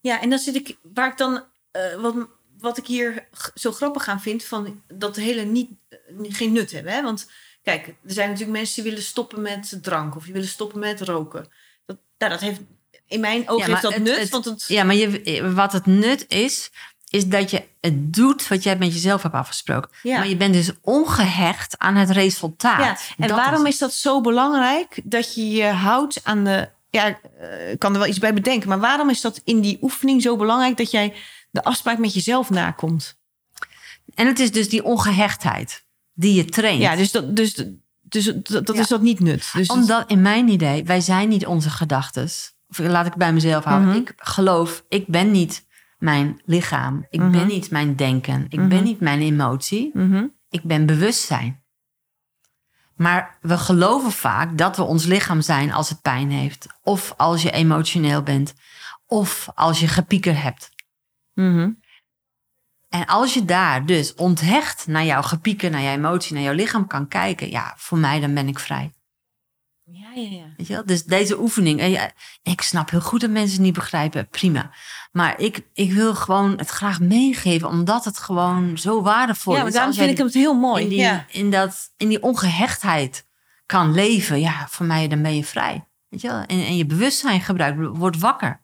Ja, en dan zit ik... Waar ik dan... eh, wat, wat ik hier zo grappig aan vind... Van dat de hele niet, eh, geen nut hebben. Hè? Want kijk, er zijn natuurlijk mensen die willen stoppen met drank. Of die willen stoppen met roken. Dat, nou, dat heeft... In mijn ogen Ja, heeft dat het- nut. het- want het, Ja, maar je, wat het nut is... Is dat je het doet wat jij met jezelf hebt afgesproken. Ja. Maar je bent dus ongehecht aan het resultaat. Ja, en Dat waarom is- is dat zo belangrijk dat je je houdt aan de. Ja, eh, ik kan er wel iets bij bedenken, maar waarom is dat in die oefening zo belangrijk dat jij de afspraak met jezelf nakomt? En het is dus die ongehechtheid die je traint. Ja, dus dat, dus, dus, dat, dat Ja. is dat niet nut. Dus dat- Omdat in mijn idee, wij zijn niet onze gedachten. Of laat ik bij mezelf houden. Mhm. Ik geloof, ik ben niet mijn lichaam. Ik Mhm. ben niet mijn denken. Ik Mhm. ben niet mijn emotie. Mhm. Ik ben bewustzijn. Maar we geloven vaak dat we ons lichaam zijn als het pijn heeft. Of als je emotioneel bent. Of als je gepieker hebt. Mhm. En als je daar dus onthecht naar jouw gepieker, naar jouw emotie, naar jouw lichaam kan kijken. Ja, voor mij dan ben ik vrij. Ja, ja, ja. Weet je wel? Dus deze oefening, en ja, ik snap heel goed dat mensen het niet begrijpen, prima. Maar ik, ik wil gewoon het graag meegeven, omdat het gewoon zo waardevol ja, is. maar daarom vind ik het heel mooi. in die, ja. in, dat, in die ongehechtheid kan leven, ja, voor mij dan ben je vrij. Weet je wel? En, en je bewustzijn gebruikt, wordt wakker.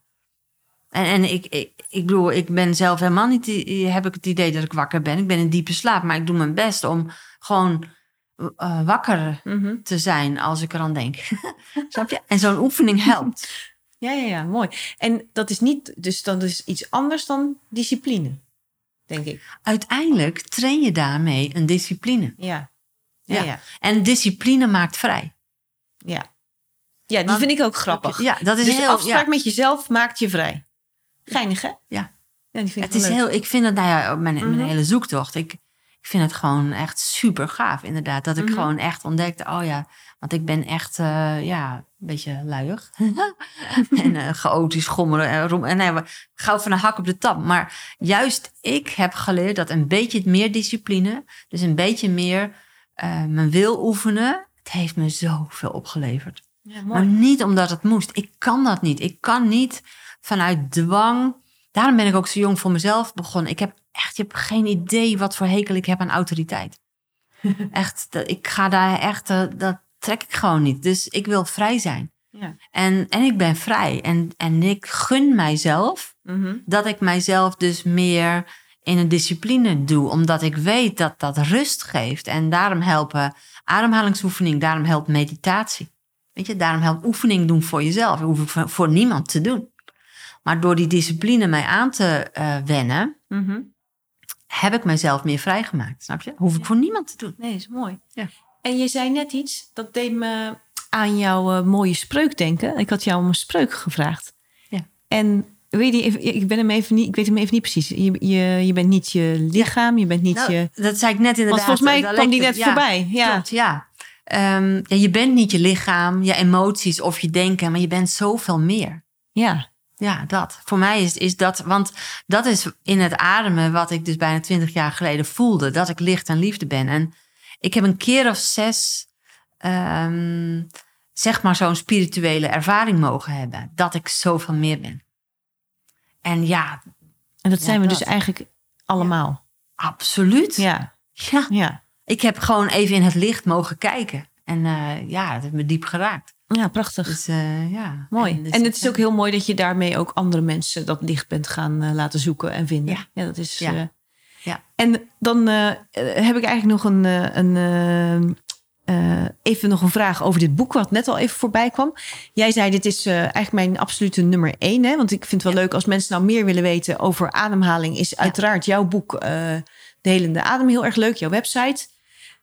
En, en ik, ik, ik bedoel, ik ben zelf helemaal niet, die- heb ik het idee dat ik wakker ben. Ik ben in diepe slaap, maar ik doe mijn best om gewoon eh, wakker Mhm. te zijn als ik eraan denk. *laughs* Snap je? En zo'n oefening helpt. *laughs* ja, ja, ja, mooi. En dat is niet, dus dat is iets anders dan discipline, denk ik. Uiteindelijk train je daarmee een discipline. Ja, ja, Ja. ja. En discipline maakt vrij. Ja, ja die Want- vind ik ook grappig. Ja, dat is dus de heel. afspraak Ja, met jezelf maakt je vrij. Geinig, hè? Ja. Ja, die vind ik het is leuk. heel. Ik vind het, nou ja, mijn, mijn Mhm. hele zoektocht. Ik, ik vind het gewoon echt super gaaf, inderdaad. Dat ik Mhm. gewoon echt ontdekte, oh ja, want ik ben echt, eh, ja, een beetje luiig. *laughs* en eh chaotisch, schommelen en rom. En nee, gauw van een hak op de tap. Maar juist ik heb geleerd dat een beetje meer discipline, dus een beetje meer eh, mijn wil oefenen, het heeft me zoveel opgeleverd. Ja, Maar niet omdat het moest. Ik kan dat niet. Ik kan niet vanuit dwang. Daarom ben ik ook zo jong voor mezelf begonnen. Ik heb echt, je hebt geen idee wat voor hekel ik heb aan autoriteit. *laughs* echt, dat- ik ga daar echt, eh, dat trek ik gewoon niet. Dus ik wil vrij zijn. Ja. En, en ik ben vrij. En, en ik gun mijzelf Mhm. dat ik mijzelf dus meer in een discipline doe. Omdat ik weet dat dat rust geeft. En daarom helpen ademhalingsoefening, daarom helpt meditatie. Weet je, daarom helpt oefening doen voor jezelf. Dat hoef ik voor, voor niemand te doen. Maar door die discipline mij aan te eh, wennen, Mhm. Heb ik mijzelf meer vrijgemaakt. Snap je? Hoef ik voor niemand te doen. Nee, is mooi. Ja. En je zei net iets, dat deed me aan jouw eh, mooie spreuk denken. Ik had jou om een spreuk gevraagd. Ja. En weet je, ik, ben hem even niet, ik weet hem even niet precies. Je, je, je bent niet je lichaam, je bent niet Nou, je... dat zei ik net inderdaad. Want volgens mij kwam die net ja, voorbij. Ja. Klopt, ja. Ehm, ja. Je bent niet je lichaam, je emoties of je denken, maar je bent zoveel meer. ja. Ja, dat. Voor mij is, is dat, want dat is in het ademen wat ik dus bijna twintig jaar geleden voelde, dat ik licht en liefde ben. En ik heb een keer of zes, ehm, zeg maar, zo'n spirituele ervaring mogen hebben, dat ik zoveel meer ben. En ja, En dat Ja, zijn we dat. dus eigenlijk allemaal. absoluut. Ja, ja. ja. Ik heb gewoon even in het licht mogen kijken. En eh, ja, dat heeft me diep geraakt. Ja, prachtig. Dus eh, ja. Mooi. dus En het is ik, ook heel mooi dat je daarmee ook andere mensen dat licht bent gaan eh, laten zoeken en vinden. Ja. Ja, dat is. Ja. eh, Ja. En dan eh, eh, heb ik eigenlijk nog een, eh, een eh, eh, even nog een vraag over dit boek wat net al even voorbij kwam. Jij zei dit is eh, eigenlijk mijn absolute nummer één, hè? Want ik vind het wel leuk als mensen nou meer willen weten over ademhaling. Is uiteraard jouw boek eh, De Helende Adem heel erg leuk, jouw website.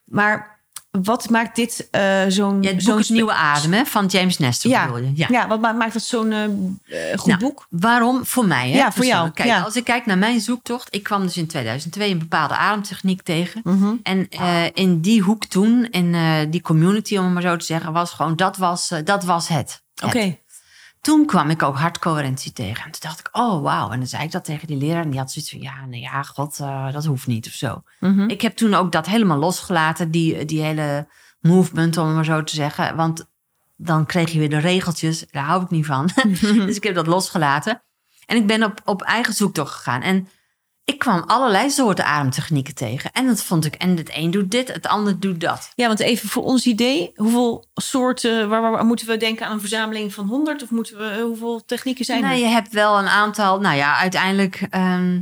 Maar wat maakt dit eh, zo'n Ja, zo'n Nieuwe Adem hè, van James Nestor Ja. Ja. Ja, wat ma- maakt het zo'n eh, eh, goed Nou, boek? Waarom? Voor mij, hè? Ja, voor jou. Kijk, ja. als ik kijk naar mijn zoektocht. Ik kwam dus in 2002 een bepaalde ademtechniek tegen. Mhm. En in die hoek toen, in die community om het maar zo te zeggen, was gewoon, dat was, dat was het. Oké. Toen kwam ik ook hartcoherentie tegen. En toen dacht ik, oh wauw. En dan zei ik dat tegen die leraar. En die had zoiets van, ja, nee, ja, god, eh, dat hoeft niet of zo. Mhm. Ik heb toen ook dat helemaal losgelaten, die, die hele movement, om het maar zo te zeggen. Want dan kreeg je weer de regeltjes, daar hou ik niet van. *laughs* *laughs* dus ik heb dat losgelaten. En ik ben op, op eigen zoektocht gegaan. En ik kwam allerlei soorten ademtechnieken tegen. En dat vond ik, en het een doet dit, het ander doet dat. Ja, want even voor ons idee, hoeveel soorten, waar, waar, waar moeten we denken aan een verzameling van 100 of moeten we, hoeveel technieken zijn nou, er? je hebt wel een aantal, nou ja, uiteindelijk ehm,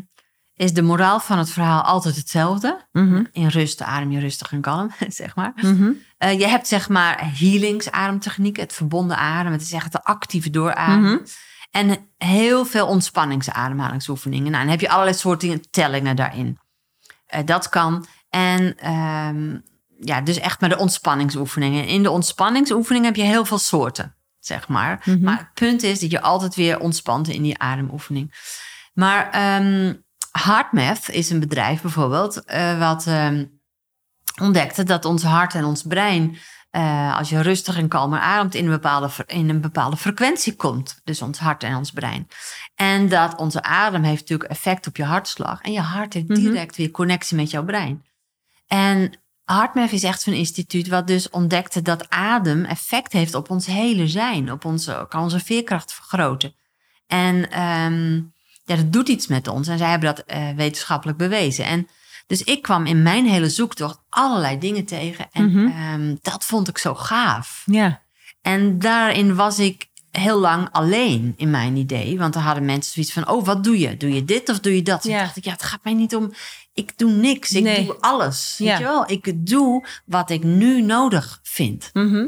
is de moraal van het verhaal altijd hetzelfde. Mhm, In rust adem je rustig en kalm, *laughs* zeg maar. mhm. Eh, je hebt zeg maar healingsademtechnieken, het verbonden ademen. Het is echt de actieve doorademen. Mhm. En heel veel ontspanningsademhalingsoefeningen. Nou, dan heb je allerlei soorten tellingen daarin. Eh, dat kan. En ehm, ja, dus echt maar de ontspanningsoefeningen. In de ontspanningsoefeningen heb je heel veel soorten, zeg maar. Mhm. Maar het punt is dat je altijd weer ontspant in die ademoefening. Maar ehm HeartMath is een bedrijf bijvoorbeeld, eh, wat ehm, ontdekte dat ons hart en ons brein, eh, als je rustig en kalmer ademt, in een, bepaalde, in een bepaalde frequentie komt. Dus ons hart en ons brein. En dat onze adem heeft natuurlijk effect op je hartslag. En je hart heeft Mhm. direct weer connectie met jouw brein. En HeartMath is echt zo'n instituut wat dus ontdekte dat adem effect heeft op ons hele zijn. Op onze, kan onze veerkracht vergroten. En ehm, ja, dat doet iets met ons. En zij hebben dat eh, wetenschappelijk bewezen. En dus ik kwam in mijn hele zoektocht allerlei dingen tegen. En Mhm. ehm, dat vond ik zo gaaf. Ja, En daarin was ik heel lang alleen in mijn idee. Want dan hadden mensen zoiets van: Oh, wat doe je? Doe je dit of doe je dat? Ja. dacht ik: Ja, het gaat mij niet om. Ik doe niks. Ik Nee. doe alles. Ja. Weet je wel? Ik doe wat ik nu nodig vind. Mhm.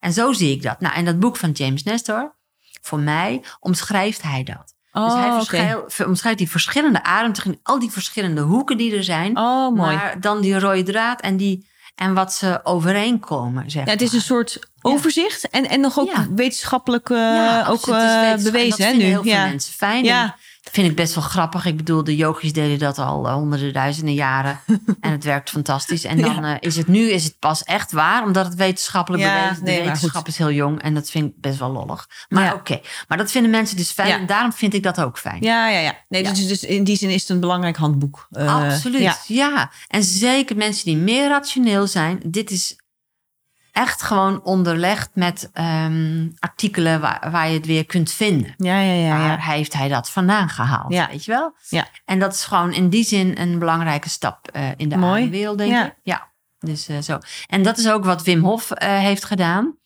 En zo zie ik dat. Nou, en dat boek van James Nestor, voor mij omschrijft hij dat. Oh, dus hij ver- omschrijft die verschillende ademtechnieken, al die verschillende hoeken die er zijn. Oh, mooi. Maar dan die rode draad en, die, en wat ze overeenkomen, zeg ja, het is een soort overzicht en, en nog ook Ja. wetenschappelijk eh, Ja, ook is eh, en bewezen dat hè, nu. heel veel ja. mensen fijn. Ja. En vind ik best wel grappig. Ik bedoel, de yogis deden dat al eh, honderden duizenden jaren. *laughs* en het werkt fantastisch. En dan eh, is het nu is het pas echt waar, omdat het wetenschappelijk Ja, bewezen De nee, wetenschap is heel jong en dat vind ik best wel lollig. Maar Ja. oké, maar dat vinden mensen dus fijn en daarom vind ik dat ook fijn. Ja, ja, ja. Nee. Dus, dus in die zin is het een belangrijk handboek. Eh, Absoluut, Ja. ja. En zeker mensen die meer rationeel zijn. Dit is echt gewoon onderlegd met ehm, artikelen waar, waar je het weer kunt vinden. Ja, ja, ja. Waar ja. heeft hij dat vandaan gehaald? Ja. Weet je wel? Ja. En dat is gewoon in die zin een belangrijke stap eh, in de Mooi. ademwereld, denk Ja. ik. Ja. Dus eh, zo. En dat is ook wat Wim Hof eh, heeft gedaan.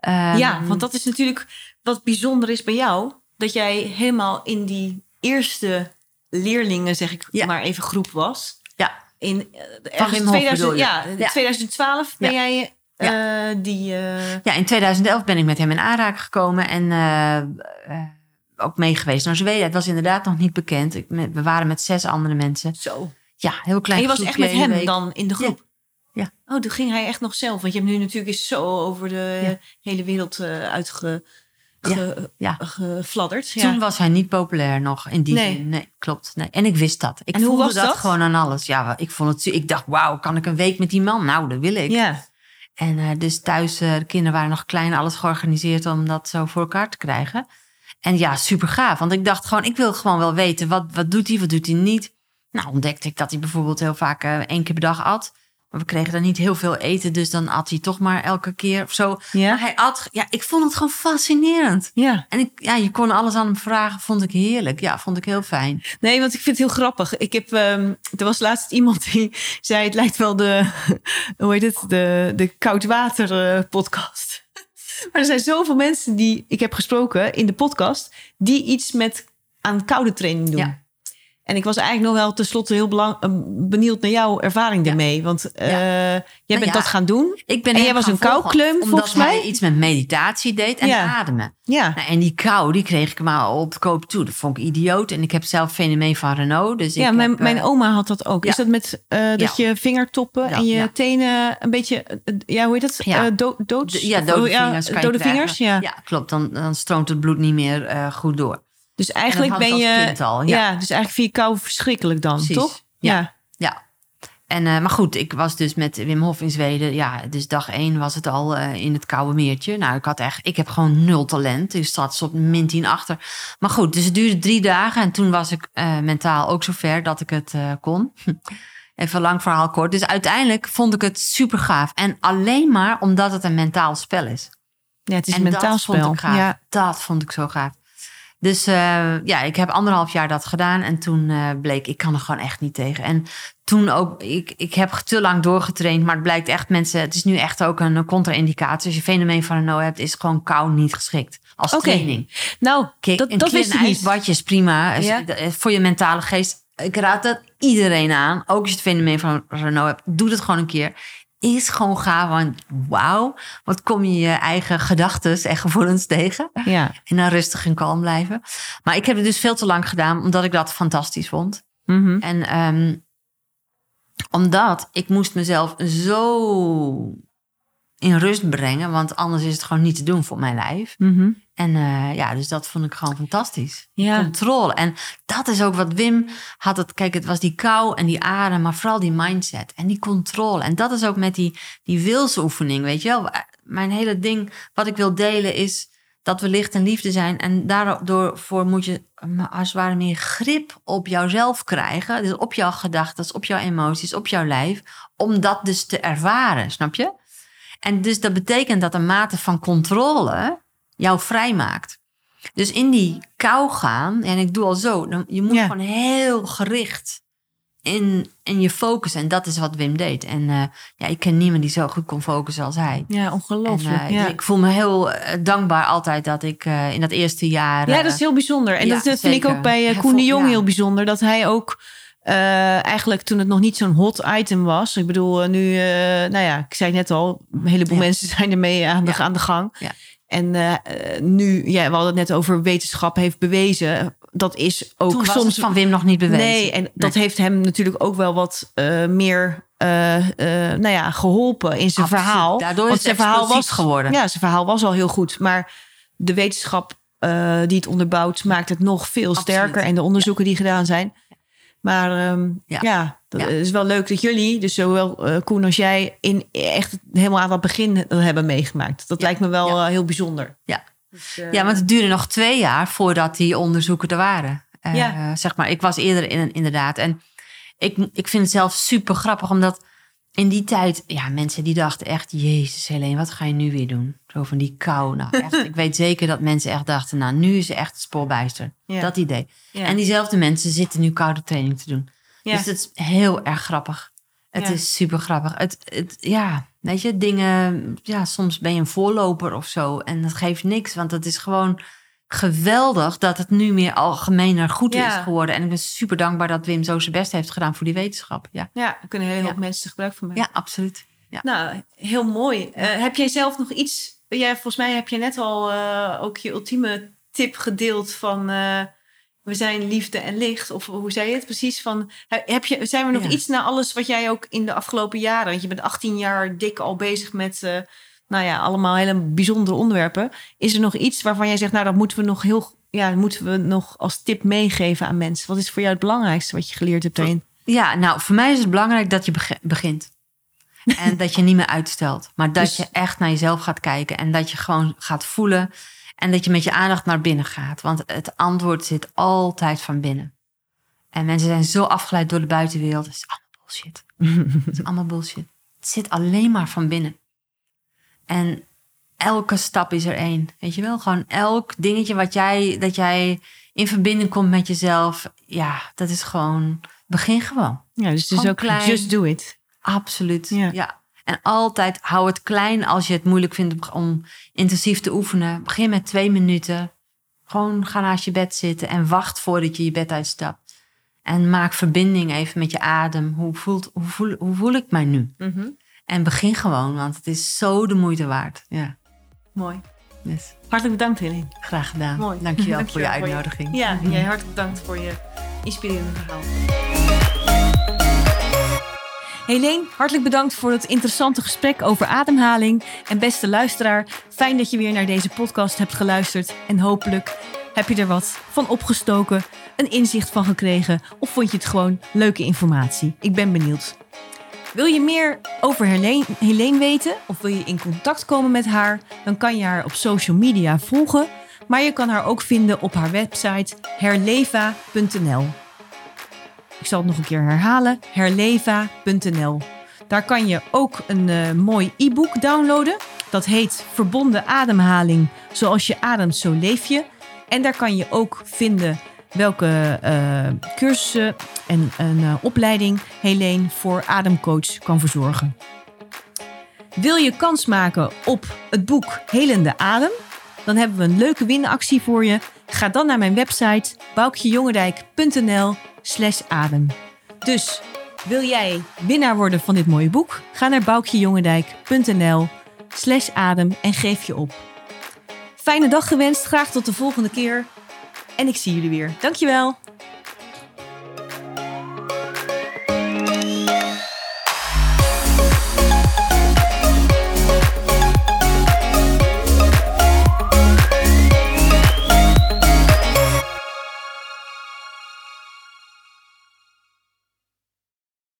Ehm, Ja, want dat is natuurlijk wat bijzonder is bij jou. Dat jij helemaal in die eerste leerlingen, zeg ik Ja. maar even, groep was. Ja. In Hof 2000, bedoel je? ja, Ja. 2012 ben Ja. eh, die... eh, Ja, in 2011 ben ik met hem in aanraking gekomen en eh, ook mee geweest naar Zweden. Het was inderdaad nog niet bekend. Ik, we waren met zes andere mensen. zo. Ja, heel klein En je was echt met hem week. dan in de groep? Ja. Oh, toen ging hij echt nog zelf. Want je hebt nu natuurlijk eens zo over de Ja. hele wereld uitge... ge- Ja. gefladderd. Toen was hij niet populair nog in die Nee. zin. Nee, klopt. Nee. En ik wist dat. Ik En hoe voelde was dat, dat? gewoon aan alles. Ja, ik vond het. Ik dacht, wauw, kan ik een week met die man? Nou, dat wil ik. ja. En eh, dus thuis, eh, de kinderen waren nog klein, alles georganiseerd om dat zo voor elkaar te krijgen. En ja, super gaaf. Want ik dacht gewoon, ik wil gewoon wel weten, wat, wat doet hij, wat doet hij niet? Nou, ontdekte ik dat hij bijvoorbeeld heel vaak eh, één keer per dag at. Maar we kregen dan niet heel veel eten, dus dan at hij toch maar elke keer of zo. Maar Ja. hij at, ja, ik vond het gewoon fascinerend. ja. En ik, ja, je kon alles aan hem vragen, vond ik heerlijk. Ja, vond ik heel fijn. Nee, want ik vind het heel grappig. Ik heb, ehm, er was laatst iemand die *laughs* zei: het lijkt wel de, *laughs* hoe heet het, de, de koudwater eh, podcast. *laughs* Maar er zijn zoveel mensen die ik heb gesproken in de podcast die iets met aan koude training doen. Ja. En ik was eigenlijk nog wel tenslotte heel belang, eh, benieuwd naar jouw ervaring Ja. daarmee. Want eh, jij bent ja. dat gaan doen. Ik ben En jij was een koukleum, omdat volgens mij? hij iets met meditatie deed en Ja. ademen. Ja. Nou, en die kou, die kreeg ik maar op de koop toe. Dat vond ik idioot. En ik heb zelf fenomeen van Renault. Dus Ja, ik mijn, heb, mijn eh, oma had dat ook. ja. Is dat met dat je vingertoppen Ja, en je ja. tenen een beetje, ja, hoe heet dat? Ja. Do, doods? de- ja, dode ja, vingers. dode ja. Ja, klopt. Dan, dan stroomt het bloed niet meer goed door. Dus eigenlijk ik ben je, al, ja. ja. dus eigenlijk vind je kou verschrikkelijk dan, Precies. toch? Ja. Ja. En, eh, maar goed, ik was dus met Wim Hof in Zweden. Ja, dus dag één was het al eh, in het koude meertje. Nou, ik had echt, ik heb gewoon nul talent. Dus zat op min 10 achter. Maar goed, dus het duurde drie dagen. En toen was ik eh, mentaal ook zover dat ik het kon. *laughs* Even lang verhaal kort. Dus uiteindelijk vond ik het super gaaf. En alleen maar omdat het een mentaal spel is. Ja, het is en een mentaal dat spel. vond ik gaaf. Ja. Dat vond ik zo gaaf. Dus eh, ja, ik heb anderhalf jaar dat gedaan. En toen eh, bleek, ik kan er gewoon echt niet tegen. En toen ook, ik, ik heb te lang doorgetraind. Maar het blijkt echt mensen, het is nu echt ook een contra-indicatie. Als je fenomeen van Renault hebt, is gewoon kou niet geschikt. Als training. Nou, Kijk, dat, een dat wist een ik niet. prima. Ja. Voor je mentale geest. Ik raad dat iedereen aan. Ook als je het fenomeen van Renault hebt. Doe het gewoon een keer. Is gewoon gaaf. Want wauw, wat kom je je eigen gedachten en gevoelens tegen. Ja. En dan rustig en kalm blijven. Maar ik heb het dus veel te lang gedaan. Omdat ik dat fantastisch vond. Mhm. En ehm, omdat ik moest mezelf zo in rust brengen. Want anders is het gewoon niet te doen voor mijn lijf. Mhm. En eh, ja, dus dat vond ik gewoon fantastisch. Ja. Controle. En dat is ook wat Wim had. Het, kijk, het was die kou en die adem, maar vooral die mindset en die controle. En dat is ook met die, die wilsoefening, weet je wel. Mijn hele ding, wat ik wil delen, is dat we licht en liefde zijn. En daardoor moet je eh, als het ware meer grip op jouzelf krijgen. Dus op jouw gedachten, op jouw emoties, op jouw lijf. Om dat dus te ervaren, snap je? En dus dat betekent dat een mate van controle jou vrijmaakt. Dus in die kou gaan, en ik doe al zo, dan, je moet Ja. gewoon heel gericht in, in je focus. En dat is wat Wim deed. En eh, ja, ik ken niemand die zo goed kon focussen als hij. Ja, En, ongelooflijk. eh, ja. ik voel me heel eh, dankbaar altijd dat ik in dat eerste jaar. ja, dat is heel bijzonder. En ja, dat, dat vind ik ook bij Koen de Jong heel bijzonder. Dat hij ook eh, eigenlijk toen het nog niet zo'n hot item was. Ik bedoel, eh, nu, eh, nou ja, ik zei net al, een heleboel Ja. mensen *laughs* zijn ermee aan de, Ja. aan de gang. Ja. En nu, ja, we hadden het net over wetenschap heeft bewezen. Dat is ook toen soms van Wim nog niet bewezen. Nee, en dat heeft hem natuurlijk ook wel wat meer nou ja, geholpen in zijn Absoluut. verhaal. Daardoor is Want het zijn verhaal was geworden. Ja, zijn verhaal was al heel goed. Maar de wetenschap die het onderbouwt, maakt het nog veel Absoluut. sterker. En de onderzoeken die gedaan zijn. Maar ehm, ja. Ja. dat Ja. is wel leuk dat jullie, dus zowel eh, Koen als jij, in echt helemaal aan het begin dat hebben meegemaakt. Dat Ja. lijkt me wel Ja. eh, heel bijzonder. Ja. Dus, eh, Ja, want het duurde nog twee jaar voordat die onderzoeken er waren. Eh, Ja. Zeg maar, ik was eerder in, inderdaad. En ik, ik vind het zelf super grappig, omdat in die tijd, ja, mensen die dachten echt, Jezus Helene, wat ga je nu weer doen? Zo van die kou. Nou, *laughs* echt, ik weet zeker dat mensen echt dachten, nou, nu is ze echt spoorbijster. Ja. Dat idee. ja. En diezelfde mensen zitten nu koude training te doen. Ja. Dus het is heel erg grappig. Het is super grappig. Het, het, ja, weet je, dingen. Ja, soms ben je een voorloper of zo. En dat geeft niks, want het is gewoon geweldig dat het nu meer algemener goed Ja. is geworden. En ik ben super dankbaar dat Wim zo zijn best heeft gedaan voor die wetenschap. Ja, ja, kunnen hoop Ja. mensen gebruik van maken. ja absoluut. Ja. Nou, heel mooi. Eh, heb jij zelf nog iets? Jij, volgens mij heb je net al eh, ook je ultieme tip gedeeld van eh, we zijn liefde en licht. Of hoe zei je het precies? Van, heb je, zijn we nog Ja. iets na alles wat jij ook in de afgelopen jaren, want je bent 18 jaar dik al bezig met, nou ja, allemaal hele bijzondere onderwerpen. Is er nog iets waarvan jij zegt, nou, dat moeten we nog heel, ja, moeten we nog als tip meegeven aan mensen? Wat is voor jou het belangrijkste wat je geleerd hebt daarin? Ja, nou, voor mij is het belangrijk dat je beg- begint. En dat je niet meer uitstelt. Maar dat Dus- je echt naar jezelf gaat kijken. En dat je gewoon gaat voelen. En dat je met je aandacht naar binnen gaat. Want het antwoord zit altijd van binnen. En mensen zijn zo afgeleid door de buitenwereld. Het is allemaal bullshit. *laughs* Het is allemaal bullshit. Het zit alleen maar van binnen. En elke stap is er één. Weet je wel? Gewoon elk dingetje wat jij, dat jij in verbinding komt met jezelf. Ja, dat is gewoon. Begin gewoon. Ja, dus het is Gewoon ook klein. just do it. Absoluut. Ja. Ja. En altijd hou het klein als je het moeilijk vindt om intensief te oefenen. Begin met twee minuten. Gewoon ga naast je bed zitten en wacht voordat je je bed uitstapt. En maak verbinding even met je adem. Hoe, voelt, hoe, voel, hoe voel ik mij nu? En begin gewoon, want het is zo de moeite waard. Ja, Mooi. Hartelijk bedankt, Helene. graag gedaan. Mooi. Dankjewel, voor je Dankjewel voor je- uitnodiging. Ja, jij hartelijk bedankt voor je inspirerende verhaal. Helene, hartelijk bedankt voor het interessante gesprek over ademhaling. En beste luisteraar, fijn dat je weer naar deze podcast hebt geluisterd. En hopelijk heb je er wat van opgestoken, een inzicht van gekregen of vond je het gewoon leuke informatie. Ik ben benieuwd. Wil je meer over Helene, weten of wil je in contact komen met haar? Dan kan je haar op social media volgen. Maar je kan haar ook vinden op haar website herleva.nl. Ik zal het nog een keer herhalen: herleva.nl. Daar kan je ook een eh, mooi e-book downloaden. Dat heet Verbonden ademhaling. Zoals je ademt, zo leef je. En daar kan je ook vinden welke eh, cursussen en een eh, opleiding Helene voor ademcoach kan verzorgen. Wil je kans maken op het boek Helende Adem? Dan hebben we een leuke winactie voor je. Ga dan naar mijn website boukjejongendijk.nl slash adem. Dus wil jij winnaar worden van dit mooie boek? Ga naar boukjejongendijk.nl slash adem en geef je op. Fijne dag gewenst, graag tot de volgende keer. En ik zie jullie weer. Dankjewel.